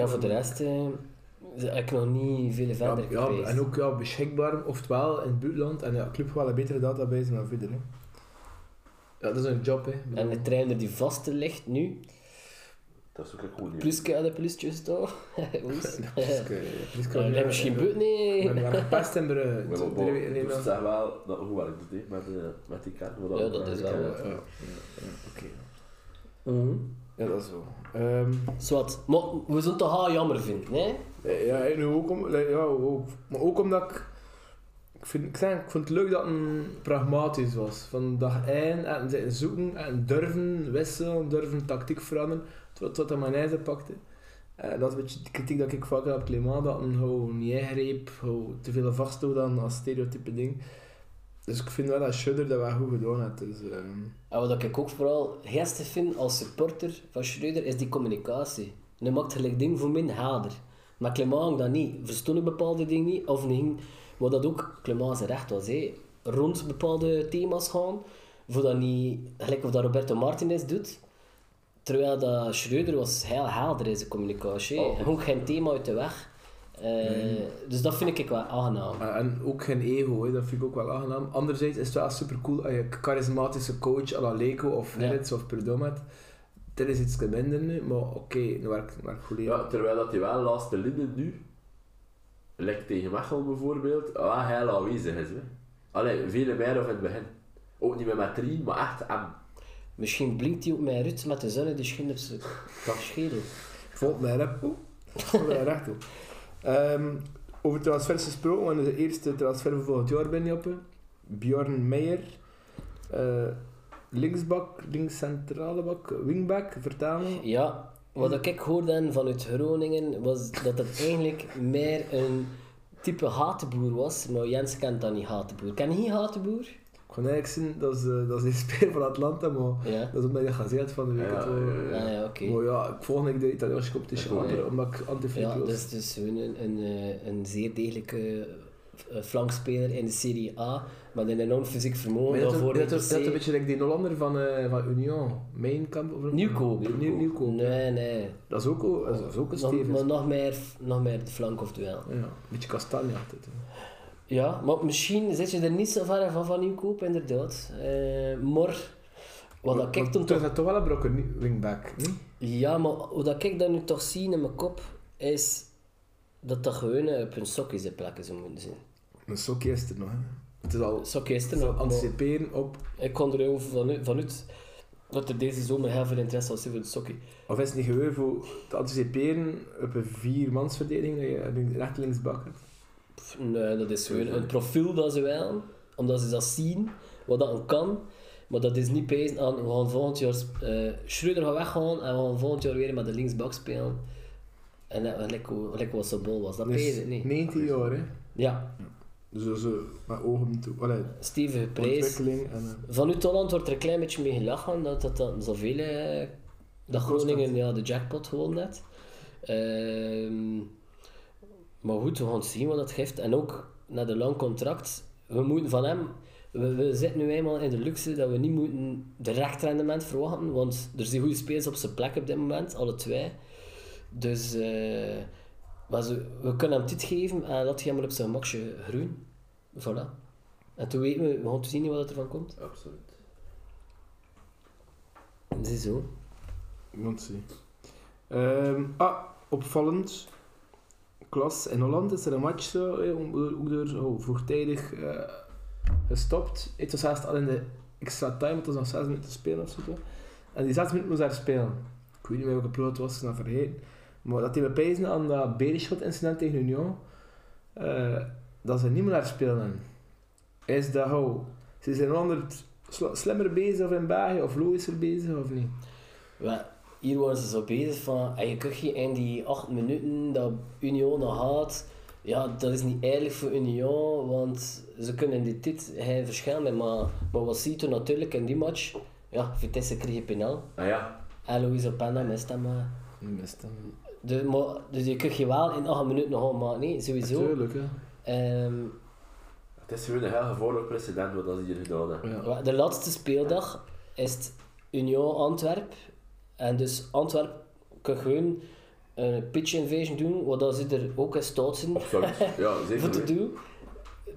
ja, voor de rest eh, heb ik nog niet veel Ja, verder ja, geweest. en ook ja, beschikbaar, oftewel in het buitenland. En ja, club wel een betere database dan verder. Hè. Ja, dat is een job, hè. Ik En de trainer die vaste ligt nu, Dat is ook een goed nieuws. plus de plusjes toch? Priske- Ja, dat misschien buiten nee. Maar we hebben gepest in dus nog. zeg wel dat hoe werkt het hè, met, eh, met die kaart. Ja, dat is wel oké. Ja, dat is zo. Ehm, Zwat, maar we zullen het toch wel jammer vinden, hè? eh, ja, en ook, om, ja, ook, maar ook omdat ik... Ik, vind, ik, zeg, ik vond het leuk dat het pragmatisch was. Van dag 1 en zoeken en durven wisselen, durven tactiek veranderen. Tot, tot mijn eigen pakte. Eh, dat is een beetje de kritiek dat ik vaak heb op Clément, dat gewoon niet ingreep, te veel vasthield aan als stereotype ding. Dus ik vind wel dat Schudder dat wel goed gedaan heeft. Dus, ehm, wat ik ook vooral geestig vind als supporter van Schreuder is die communicatie. Hij maakt gelijk ding voor min helder. Maar Clement dat niet. Verstonden bepaalde dingen niet. Of niet, wat dat ook Clement zijn recht was. Hè. Rond bepaalde thema's gaan. Voor dat niet, gelijk of dat Roberto Martinez doet. Terwijl dat Schreuder was heel helder in zijn communicatie. hè. Oh. Ging geen thema uit de weg. Eh, Dus dat vind ik wel aangenaam. En- En ook geen ego, hè. dat vind ik ook wel aangenaam. Anderzijds is het wel super cool als je een charismatische coach à la Leko of Ja. Gerrits of Perdomo hebt. Dit is iets minder nu, maar oké, nu werkt werkt goed. Ja, terwijl dat hij wel laatste linden nu, lijkt tegen Mechelen bijvoorbeeld, wel heel aanwezig is. Hè. Allee, veel meer in het begin. Ook niet met drie, maar echt hem. Misschien blinkt hij ook met Ruud met de zon in de schijn op zijn schedel. Volgt mij rap. Oeh, volgt mij recht op. Ehm, over transfers gesproken, want de eerste transfer voor volgend jaar ben je op. Bjorn Meijer. eh, linksbak, linkscentrale bak, wingback, vertalen. Ja, wat ik hoorde vanuit Groningen was dat het eigenlijk meer een type hatenboer was, maar Jens kent dat niet hatenboer. Ken je hatenboer? Ik kon eigenlijk zien, dat is, eh, dat is een speler van Atlanta, maar Ja. dat is omdat je gezegd van de week. Ja, ja, ja. Ah ja, oké. Maar ja, ik volg niet de Italiaanse competitie omdat ik anti-freak Ja, was. dus, dus gewoon een, een, eh, een zeer degelijke flankspeler in de Serie A, met een enorm fysiek vermogen. dat, dat, in dat, de dat een beetje like die Hollander van, eh van Union, Mijnkamp of Nieuwkoop. Nieuw, Nieuwkoop. Nee, nee. Dat is ook, dat is ook een stevig. maar nog meer, nog meer de flank of duel. Ja, een beetje kastanje altijd. hè. Ja, maar misschien zit je er niet zo ver van van Nieuwkoop, inderdaad. Eh maar wat dat ik toen toch... dat toch wel een brokken wingback, niet? Ja, maar dat ik dat nu toch zie in mijn kop, is dat dat gewoon eh, op een sokje zijn plekken zou moeten zijn. Een sokje is er nog, hè. Het is al, Sokje is er nog, anticiperen op... ik kon er heel vanuit, vanuit Dat er deze zomer heel veel interesse was voor het sokkie. Of is het niet gewoon voor te anticiperen op een viermansverdediging dat je links- recht linksbak hebt? Nee, dat is gewoon een profiel dat ze willen, omdat ze dat zien, wat dat kan. Maar dat is niet pezen aan, we gaan volgend jaar, eh Schreuder gaat weggaan en we gaan volgend jaar weer met de linksbak spelen. En dat gelijk hoe- gelijk wat zo bol was, dat pezen niet. 19 jaar, hè? Ja, Dus dat is met ogen toe. Allee, stevige prijs. en... Vanuit Holland wordt er een klein beetje mee gelachen dat dat dan zoveel... eh, dat Groningen ja, de jackpot gewoon net. Ehm, maar goed, we gaan zien wat dat geeft. En ook na de lang contract, we moeten van hem... We, we zitten nu eenmaal in de luxe dat we niet moeten direct rendement verwachten, want er zijn goede spelers op zijn plek op dit moment, alle twee. Dus eh, maar ze, we kunnen hem dit geven en laat hij hem maar op zijn makje groeien. Voilà. En toen weten we, we gaan zien wat er van komt. Absoluut. Dat is zo. Want zie. Ehm, ah, opvallend. Klas in Holland is er een match zo, eh, ook door oh, vroegtijdig eh, gestopt. Het was haast al in de extra time, het was nog 6 minuten te spelen of zo. En die 6 minuten moest daar spelen. Ik weet niet meer welke ploeg het was, nog vergeten. Maar dat hij bepijzen aan dat Beerschot incident tegen Union, eh, dat ze niet meer naar spelen. Is dat hoe? Ze zijn onder sl- slimmer bezig of in België, of logischer bezig of niet? Hier waren ze zo bezig van, en je kunt je in die 8 minuten dat Union nog had, ja, dat is niet eerlijk voor Union, want ze kunnen dit dit hij verschillen, maar, maar wat ziet er natuurlijk in die match? Ja, Vitesse kreeg een penal, Ah ja, en Louise Openda mist hem. maar. Mist. Dus, maar, dus je kunt je wel in 8 minuten nog maken, nee, sowieso. Natuurlijk, hè. Ehm, het is gewoon een heel gevaarlijk precedent wat dat ze hier gedaan hebben. Ja. De laatste speeldag is het Union Antwerp. En dus Antwerp kan gewoon een pitch invasion doen, wat dat ze er ook in staat zijn. Ja, voor zeker. te weten. doen.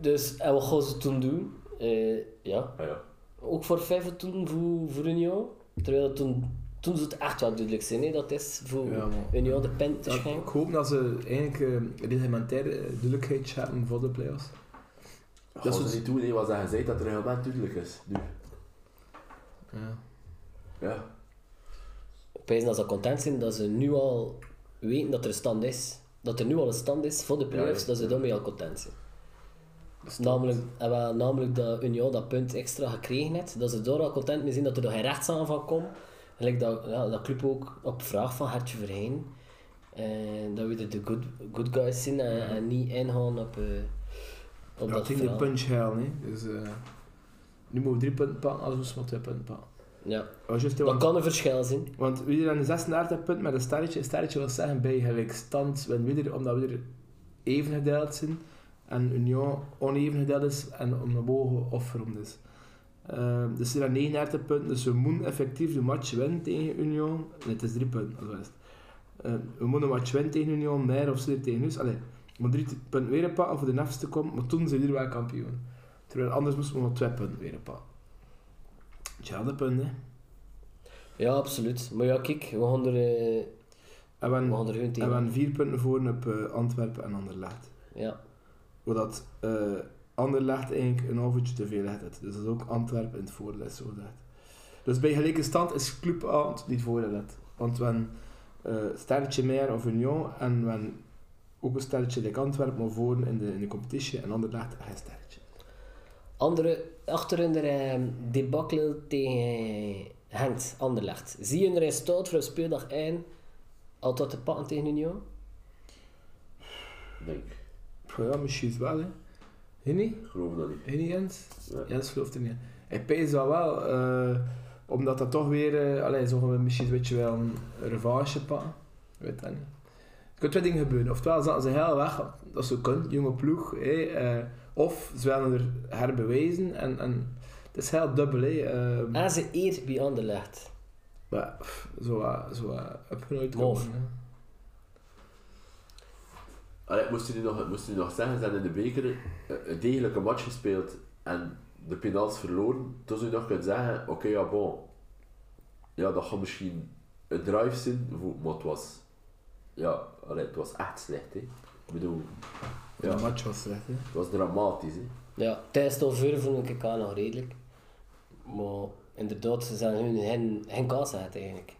Dus, en wat gaan ze toen doen? Eh, ja, Ah ja. ook voor vijf toen voor, voor Union. Terwijl toen, toen ze het echt wel duidelijk zijn, hè, dat is voor Ja, de pen te Ja, schenken. ik hoop dat ze eigenlijk uh, reglementaire eh, duidelijkheid hebben voor de play-offs. Dat Dat is is- niet doen, wat ze gezegd dat het reglement duidelijk is. Nu. Ja. Ja. Wijs dat ze content zijn dat ze nu al weten dat er een stand is. Dat er nu al een stand is voor de playoffs, Ja, ja. dat ze daarmee al content zijn. Namelijk, en wel, namelijk dat Union dat punt extra gekregen heeft, dat ze daar al content mee zijn dat er nog geen rechtsaanval komt. Gelijk dat, ja, dat club ook op vraag van Hartje Verheyen, eh, dat we er de good, good guys zijn en, en niet ingaan op, eh op Ja, dat ging de punch halen, hè. Dus, eh, nu moeten we drie punten pakken, moesten we twee punten pakken. Ja, Oh, dat want, kan een verschil zijn. want we zijn 36 punten met een sterretje. Een sterretje wil zeggen bij gelijkstand, winnen we er, omdat we er even gedeeld zijn. En Union oneven gedeeld is en om naar boven offerom is. Ehm dus er zijn 39 punten, dus we moeten effectief de match winnen tegen Union. Nee, het is drie punten, dat is het. Eh, we moeten een match winnen tegen Union, meer of ze tegen ons. Allee, we moeten drie punten weer pakken voor de nefste te komen, maar toen zijn we wel kampioen. Terwijl anders moesten we nog twee punten weer pakken. Tja, de punten. hè. Ja, absoluut. Maar ja, kijk, we gaan er, eh, En we we gaan er hun en we tegen. hebben vier punten voor op eh, Antwerpen en Anderlecht. Ja. Zodat uh, Anderlecht eigenlijk een half uurtje te veel heeft. Dus dat is ook Antwerpen in het voordeel is zo gezegd. Dus bij gelijke stand is Club Aant die het voordeel heeft. Want we hebben eh sterretje meer of Union en we hebben ook een sterretje like Antwerpen maar voor in de, in de competitie en Anderlecht geen sterretje. Andere, achter in de eh, debacle tegen Hengt, Anderlecht. Zie je er in staat voor speeldag 1 altijd te pakken tegen Union? Denk. Ja, misschien wel hè. Hij niet? Ik geloof dat niet. Hij niet Jens? Ja. Jens gelooft er niet. Ik pees dat wel, eh, omdat dat toch weer, uh, allee, zo gaan we misschien een beetje wel een revanche pakken. Weet dat niet. Er kunnen twee dingen gebeuren. Oftewel zaten ze heel weg, dat ze kunnen, jonge ploeg. Hé, eh, of ze willen er herbewijzen. En, en het is heel dubbel. Hé. eh, En ze eer bij Anderlecht. maar pff, zo, uh, zo uh, upgenoid Mof. komen, hè. Allee, moest nu nog, moest je nog zeggen, ze hebben in de beker eh, een degelijke match gespeeld en de penals verloren. Toen zou je nog kunnen zeggen, oké ja bon. Ja, dat gaat misschien een drive zijn, voor- maar het was... Ja, allee, het was echt slecht hè. Ik bedoel, ja, De match was slecht. Hè. het was dramatisch hè. Ja, Thijs Tolver vond ik aan nog redelijk. Maar inderdaad, ze zijn hun geen, geen kans gehad eigenlijk.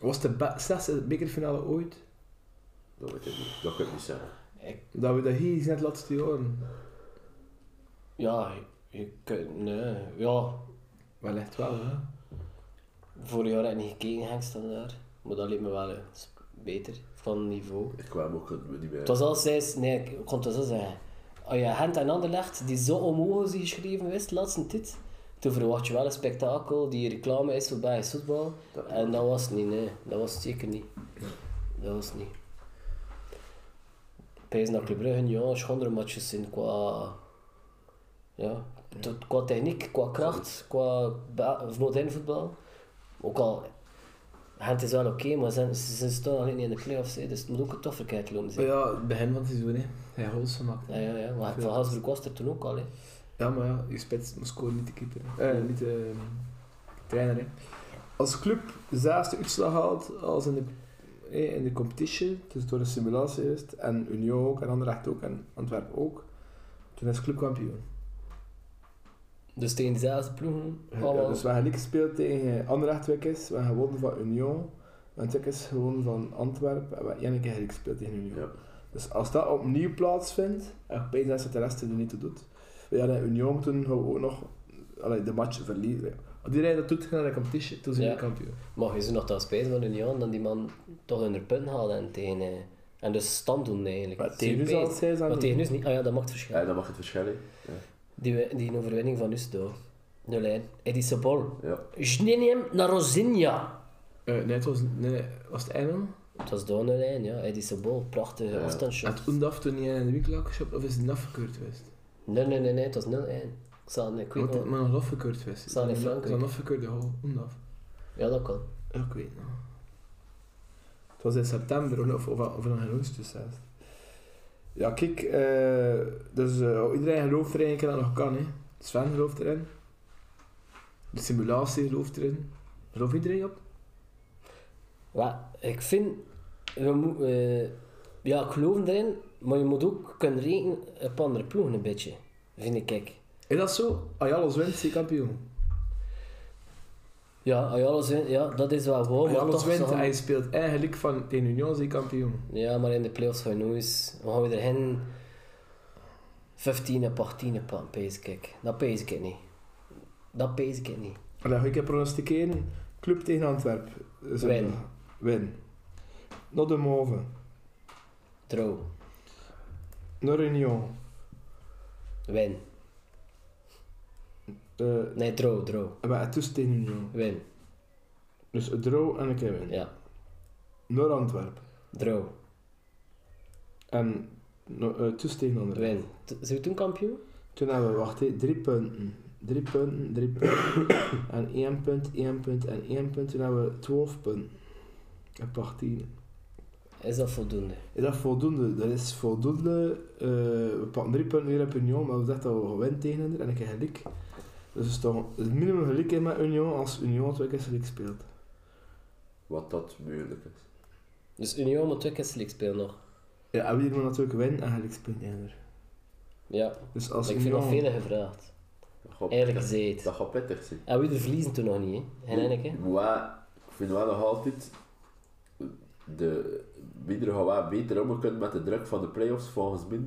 Was de slechtste bekerfinale ooit? Dat weet ik niet. Dat kan ik niet zeggen. Dat we dat hier net laatste jaren. Ja, je, kunt, nee, ja, Wel echt wel, hè? vorig jaar heb ik niet gekeken, Henk daar. Maar dat leek me wel beter, van niveau. Ik kwam ook niet meer. Het was al steeds, nee, ik kon het zo zeggen. Als je Gent en Anderlecht, die zo omhoog is geschreven is, de laatste tijd, toen verwacht je wel een spektakel die reclame is voor Belgisch voetbal. Dat- En dat was het niet, nee. Dat was het zeker niet. Dat was het niet. Pijs naar Club Brugge, ja, schondere matches zijn qua... Ja, tot- qua techniek, qua kracht, qua modern voetbal. Ook al... Gent is wel oké, maar ze, ze, ze staan nog niet in de play-offs, dus het moet ook een toffe kijk lopen zijn. Ja, begin van het seizoen, hè. Hij heeft goals gemaakt. Ja, ja, ja. Maar Van Hasbroek was er toen ook al, hè. Ja, maar ja, je spits moet scoren, niet de keeper. Eh, niet de trainer, hè. Als club dezelfde uitslag haalt als in de, in de competition, dus door de simulatie is het, en Union ook, en Anderlecht ook, en Antwerpen ook, toen is club kampioen. Dus tegen diezelfde ploegen, Ja, dus we hebben niet gespeeld tegen Anderlecht we hebben gewonnen van Union, en Wikkes gewonnen van Antwerpen, en we hebben één keer gespeeld tegen Union. Ja. Dus als dat opnieuw plaatsvindt, en ik weet dat de rest er niet toe doet. We hadden Union toen gaan we ook nog allee, de match verliezen. Als iedereen dat doet, gaan naar de competition, toen zijn Ja. kampioen. Mag je zo nog dat spijt van Union, dan die man toch hun punten halen en tegen... eh, En dus stand doen eigenlijk. Maar tegen u Super. zal het zijn, Maar niet. tegen u is niet... Ah ja, dat maakt verschil. Ja, dan mag het verschillen. Ja. Die, die overwinning van Usto. De lijn. Eddie Sabol. Ja. Jnenium na Rosinja. Eh, nee, het was, nee, was het Engel. Het was door de lijn, ja. Eddie Sabol. Prachtige Ja. afstandsshot. Het Oendaf toen niet in de winkel had geshopt, of is het afgekeurd geweest? Nee, nee, nee, nee. Het was 0-1. Ik zal. Ik weet maar nog afgekeurd geweest. Zal in Het is Frankrijk. een goal, Oendaf. Ja, dat kan. Ja, ik weet het nog. Het was in september, of, of, of in augustus zelfs. Ja, kijk, eh, dus eh, iedereen gelooft er eigenlijk dat nog kan. Hè. Sven gelooft erin. De simulatie gelooft erin. Gelooft iedereen op? Ja, ik vind... We moet, eh, ja, ik geloof erin, maar je moet ook kunnen rekenen op andere ploegen een beetje. Vind ik. Is dat zo? Als je alles wint, zie kampioen. Ja, als je alles wint, ja, dat is wel alles toch wint zo- je speelt eigenlijk van tegen Union, zie kampioen. Ja, maar in de playoffs we nog eens... Dan gaan we er geen 15 en 18 pakken, pees ik. Dat pees ik niet. Dat pees ik niet. Dan ga ik pronosticeren. Club tegen Antwerpen. Dus Win. Win. Naar de Mauve. Trouw. Naar Union. Win. Uh, Nee, trouw, trouw. maar het is tegen Union. Win. Dus een draw en een keer win. Ja, Naar Antwerpen. trouw. En no, uh, tussen tegen. Win. T- Zijn we toen kampioen? Toen hebben we, wacht, drie punten. Drie punten, drie punten. en één punt, één punt en één punt. Toen hebben we twaalf punten. En partien. Is dat voldoende? Is dat voldoende? Dat is voldoende. eh, we pakken drie punten weer op Union, maar we zeggen dat we gewinnen tegen hen en ik heb gelijk. Dus het is toch het minimum gelijk in met Union als Union twee keer gelijk speelt. Wat dat moeilijk is. Dus Union moet twee keer select spelen nog. Ja, en wie moet natuurlijk winnen en gelijk spelen haar. Ja, Dus als ik vind nog Union... veel gevraagd. Eigenlijk gezegd. Dat gaat pittig zijn. En wie er verliezen toen nog niet, hè? Geen hè? Maar ik vind wel nog altijd... De, Bieder gaat wel beter om kunnen met de druk van de play-offs volgens mij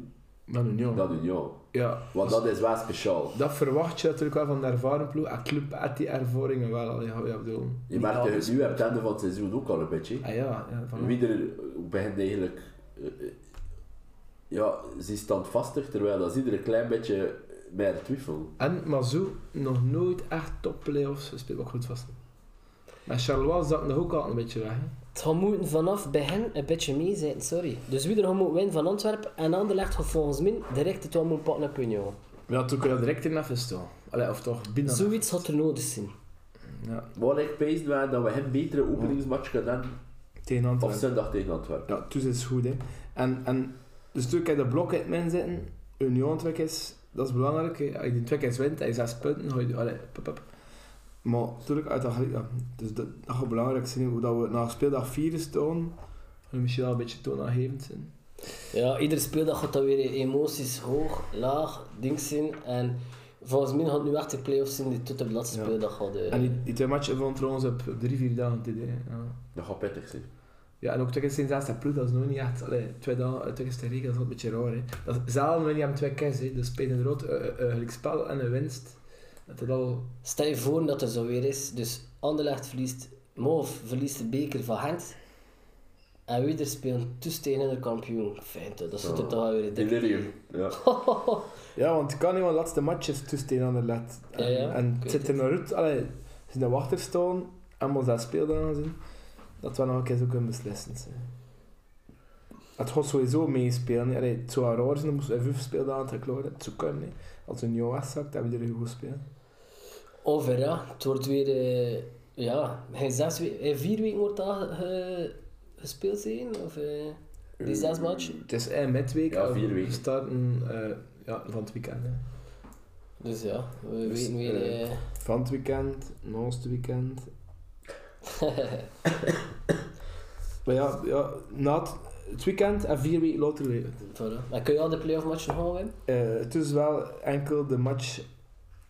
Met Union. dan Union. Ja, Want dat is wel speciaal. dat verwacht je natuurlijk wel van de ervaren ploeg. En club heeft die ervaringen wel al, ja, ja, bedoel. Je merkt dat je nu hebt het einde van het seizoen ook al een beetje. Ah ja, ja van Wieder begint eigenlijk... eh, eh, ja, ze is standvastig, terwijl dat ieder een klein beetje meer twijfel. En Mazou nog nooit echt top play-offs gespeeld, wat goed vast. Met Charleroi zat nog ook al een beetje weg. Hè? Het gaat moeten vanaf begin een beetje meezitten, sorry. Dus wie er gaat moeten winnen van Antwerpen en Anderlecht gaat volgens mij direct het wel moeten pakken op Union. Ja, toen kun je direct in. Allee, of toch binnen. Zoiets had er nodig zijn. Ja, Maar ik pees dat we hem betere openingsmatch kunnen tegen Of Antwerpen. zondag tegen Antwerpen. Ja, dus is goed hè. En, en dus toen kan je de blok in het zitten. Union twee is, dat is belangrijk. Hè. Als je die twee keer wint en je zes punten, ga je... Allee, pop, pop. Maar natuurlijk, uit dat, ja, dus dat, dat gaat belangrijk zijn. Hoe dat we na speeldag 4 staan, we misschien wel een beetje toonaangevend zijn. Ja, iedere speeldag gaat dat weer emoties hoog, laag, ding zijn. En Volgens mij gaat het nu echt de play-offs zijn die tot de laatste Ja. speeldag eh. En die, die twee matchen van trouwens op, op drie, vier dagen dit. Ja. Dat gaat pittig zijn. Ja, en ook tegen Sint-Zes Ploeg, dat is nog niet echt... Allee, twee dagen tegen Sterrijk, dat is een beetje raar, hè. Dat is, wanneer je hem twee keer hè. Dus spelen een rood, eh, eh, gelijk spel en een winst. Dat het al... Stel je voor dat het zo weer is. Dus Anderlecht verliest, Moof verliest de beker van Gent. En wie er spelen toestenen de kampioen. Fijn toch, dat zit er toch wel weer in. Delirium. Ja. Ja, want het kan niet, want de laatste match is tussen aan de let. En, Ja, ja, en het zit er uit, allee, ze in de wachter staan, en moet dat speeldagen zien, dat we nog een keer zo kunnen beslissen. Het gaat sowieso meespelen. Allee, het zou raar zijn, dan moest vijf speeldagen teruglopen. Het zou kunnen. Als een nieuw zakt, dan hebben we er goed spelen. Over ja, het wordt weer. eh, ja, hij zes we- vier weken wordt dat ge- gespeeld zijn? Of eh, die zes matchen? Het is een midweek. Ja, vier we weken. starten eh, ja, van het weekend. Hè. Dus ja, we Dus, weten weer. Van het weekend, naast het weekend. Maar ja, ja na het, het weekend en vier weken later voilà. Maar kun je al de play-off matchen gaan winnen? Eh, het is wel enkel de match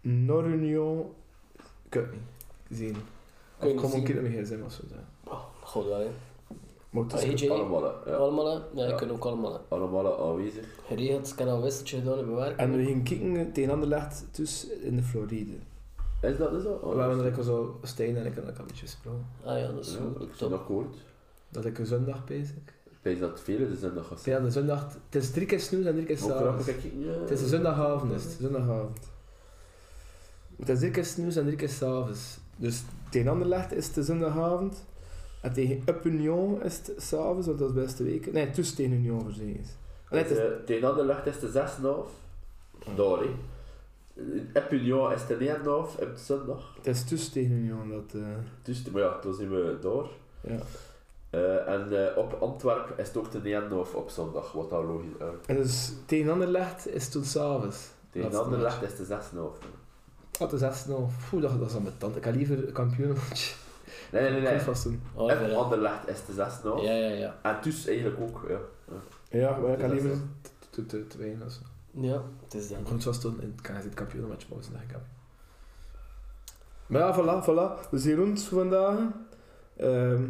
Nord-Union. Ik weet het niet. Zien. Kun je Of kom een zien? keer met mijn gsm of zo. ja. Oh, God wel, hè. Maar het is AJ, Allemaal, ja. allemaal? Ja, Ja. je kunt ook allemaal. Allemaal aanwezig. Geregeld, ik heb al een wisseltje gedaan in mijn werk. En we gingen kijken tegen Anderlecht dus in de Floride. Is dat dus zo? we hebben er ook zo Stijn en ik heb een beetje gesproken. Ah ja, dat is Ja, goed. ik Top. ben akkoord. Dat ik een zondag bezig. Weet dat velen de zondag gaan Ja, de zondag. Het is drie keer snoes en drie keer s'avonds. je? Het is een zondagavond, is het. Zondagavond. Het is drie keer snoes en drie keer s'avonds. Dus tegen Anderlecht is het de zondagavond. En tegen Up Union is het s'avonds, want dat is beste week. Nee, tussen tegen Union verzegen is. Het Eh, Tegen Anderlecht is de 6,5. Daar, hè. In Epunion is de 9,5 op de zondag. het is tussen tegen Union dat... eh, Dus, maar ja, toen zijn we daar. ja. Eh, en eh, op Antwerpen is het ook de 9,5 op zondag, wat daar logisch is. En dus tegen Anderlecht is het toen s'avonds. Tegen de Anderlecht is de 6,5. Wat is 6 nou? Oeh, dat, dat is aan mijn tand. Ik ga liever een kampioenenmatch. Nee, nee, nee. Nee. vast doen. Oh, Op ja. Anderlecht is de 6,5. Ja, ja, ja. En dus eigenlijk ook, ja. Ja, maar ik is liever te- te te winnen of zo. Ja, het is. Ik moet vast doen in het kampioenenmatch, maar dat ik heb. Maar ja, voilà, voilà. We zien rond vandaag. Ehm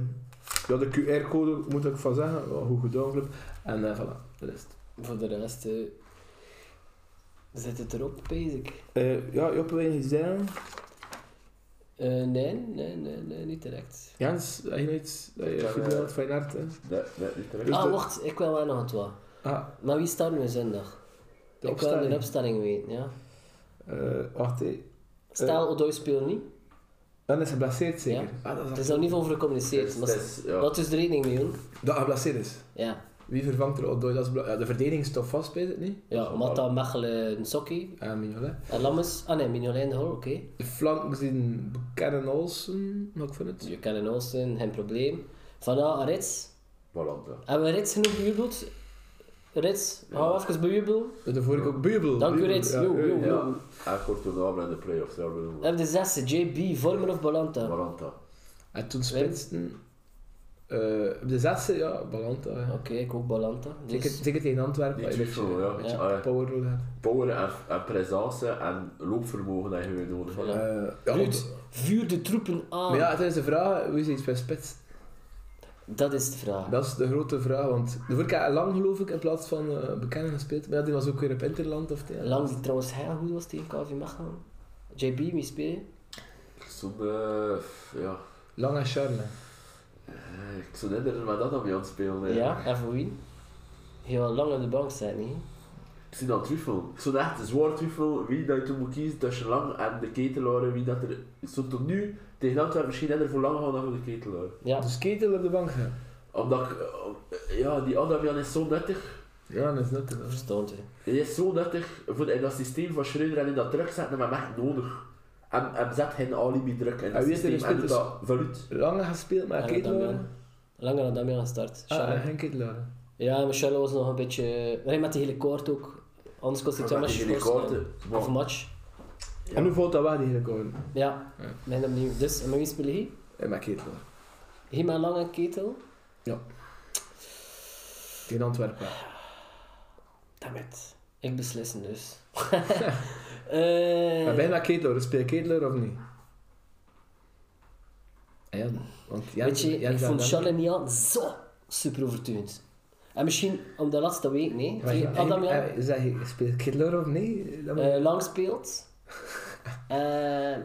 ja, de QR-code moet ik van zeggen. Wel goed gedaan, club. En eh voilà, de rest. Voor de rest eh, zit het erop, basic. Eh ja, Joppe, wil je iets zeggen? Eh, nee, nee, nee, nee, niet direct. Jens, heb je nog iets dat je eh, hebt, fijn hart, hè? Nee, nee, niet terecht. Dus ah, wacht, ik wil wel nog het wat. Ah, Maar wie staat nu zondag? de ik wil de opstelling. opstelling weten, ja. Eh, wacht, hé. Stel, Odoi speelt niet. Dan is hij geblesseerd, zeker? Ja. Ah, dat Het is is nog niet over gecommuniceerd. Maar is- is- ja. dat is de rekening mee doen. Dat hij geblesseerd is. Ja. Wie vervangt er Odoi? Dat is ja, de verdediging is toch vast, weet het niet? Ja, Mata, Mechelen, Nsokki En Mignolet. en Lammes. Ah nee, Mignolet in de hoor, oké. De flanken zijn Buchanan Olsen, nog van het. Je kan in Oosten, geen probleem. Van Rits. Voilà, ja. Hebben we Rits genoeg bejubeld? Rits, gaan we even bejubelen? De vorige ook Bubel. Dank u, Rits. ja, Jo, eh, jo, ja. jo. Ja, en kort toernooien in de play-offs, ja, hebben de zesde, JB, Vormer of Balanta? Maranta. En toen spitsten. Eh de zesde, ja, Balanta. ja. Oké, ik ook Balanta. Zeker, Dus, zeker tegen Antwerpen. Niet waar je een Twijfel, beetje, ja. beetje Ja. Power. Power en, en presence en loopvermogen dat je weer nodig hebt. Voilà. Eh, ja, Ruud, vuur de troepen aan. maar ja, het is de vraag, hoe is iets bij spits? Dat is de vraag. Dat is de grote vraag, want de vorige keer had lang geloof ik in plaats van uh, bekenden gespeeld. Maar ja, die was ook weer op Interland of tegen. Lang die trouwens heel goed was tegen KV Mechelen. JB, wie? Zo'n, eh, ja, Lang en Charne. Eh, ik zou net er met dat aan mee aan het spelen. hè. Ja, en voor wie? Heel lang op de bank zijn, niet? Ik zie dan twijfel. Ik zou echt een zwaar twijfel wie dat je toen moet kiezen tussen Lang en de Ketelaar. Wie dat er... Zou tot nu tegen Antwerpen misschien net er voor Lang gaan dan voor de Ketelaar. Ja. Dus Ketel op de bank gaan. Omdat ik... eh, Ja, die Adamian is zo nuttig. Ja, dat is hè. Verstand, hè. Hij is zo nuttig voor in dat systeem van Schreuder en in dat terugzetten hem echt nodig. En, en zet geen alibi druk in En dat wie is er systeem en doet dat voluit. Lang gespeeld met En Ketel. Damian. Langer dan Damian gestart. Ah, geen Ketel. Ja, Michel was nog een beetje... Nee, met die hele koord ook. Anders kost hij twee met matches hele ja. Of een match. En hoe valt dat wel die record? Ja, Ja. ben opnieuw. Dus, en met wie speel je? En met Ketel. Hima Lange Ketel. Tegen Antwerpen. Dammit. Ik beslissen dus. Eh, Maar ben je met Ketelaar? Speel je Ketelaar of niet? Ah Ja, want Jan, Weet je, Jan ik vond dan- Charles Nian zo super overtuigend. En misschien om de laatste week, nee. Adam Jan Zeg je, speel je Ketelaar of niet? Dat eh, lang speelt. Eh,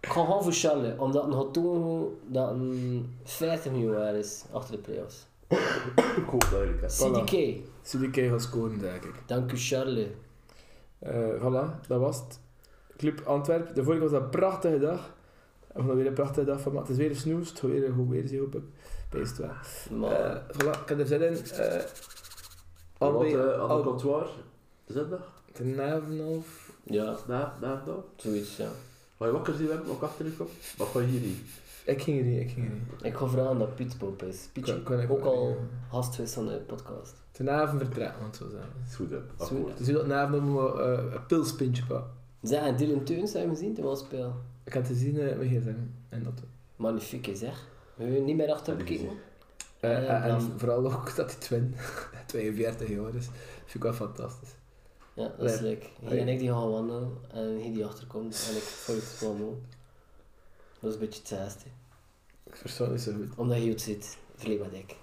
ik ga gewoon voor Charles, omdat een tonen dat een 50 miljoen waard is achter de playoffs. Ik hoop duidelijk. CDK, CDK gaat scoren, denk ik. dank u Charles. Eh voilà, dat was het. Club Antwerpen. De vorige was dat een prachtige dag. Of nog weer een prachtige dag van, maar het is weer een snoes. Het gaat weer een goed weer zijn, hoop ik. Best wel. Maar, Eh, voilà, ik heb er zin in. Eh Wat uh, aan Al- het kantoor? Zondag? Ten of... ja, Na, na dag? zoiets, ja. Ga je wakker zien hebben, ook achter je kop? Wat ga je hier niet? Ik ging er niet, ik ging er niet. Ik ga vragen dat Piet Boop is. Pietje, Kan- ook wel, al ja. gast geweest van de podcast. Ten avond vertrekken, want zo zeggen. Is goed, Akkoord. Dus dat avond we eh, een pilspintje pakken. Zeg, en Dylan Teuns hebben we gezien, toen was speel. Ik had te zien uh, met gsm. En dat. Magnifiek zeg. We hebben niet meer achter. Eh, Ja, en- vooral ook dat hij twin, 42 jaar is. Vind ik wel fantastisch. Ja, dat is leuk. Hij en ik die gaan wandelen en hij die achterkomt en ik volg het gewoon. Dat is een beetje hetzelfde. Ik versta niet zo goed. Omdat je het ziet, ik.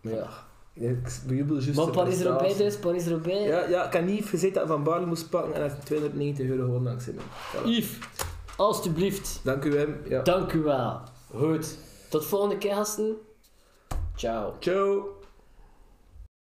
Maar ja, ik bejubel juist Maar de Paris Roubaix prestatie. dus, Paris Roubaix. Ja, ja, ik had niet gezegd dat van Barley moest pakken en hij heeft 290 euro gewoon dankzij mij. Voilà. Yves, alstublieft, Dank u Wim. Ja. dank u wel. Goed, tot volgende keer gasten. Ciao. Ciao.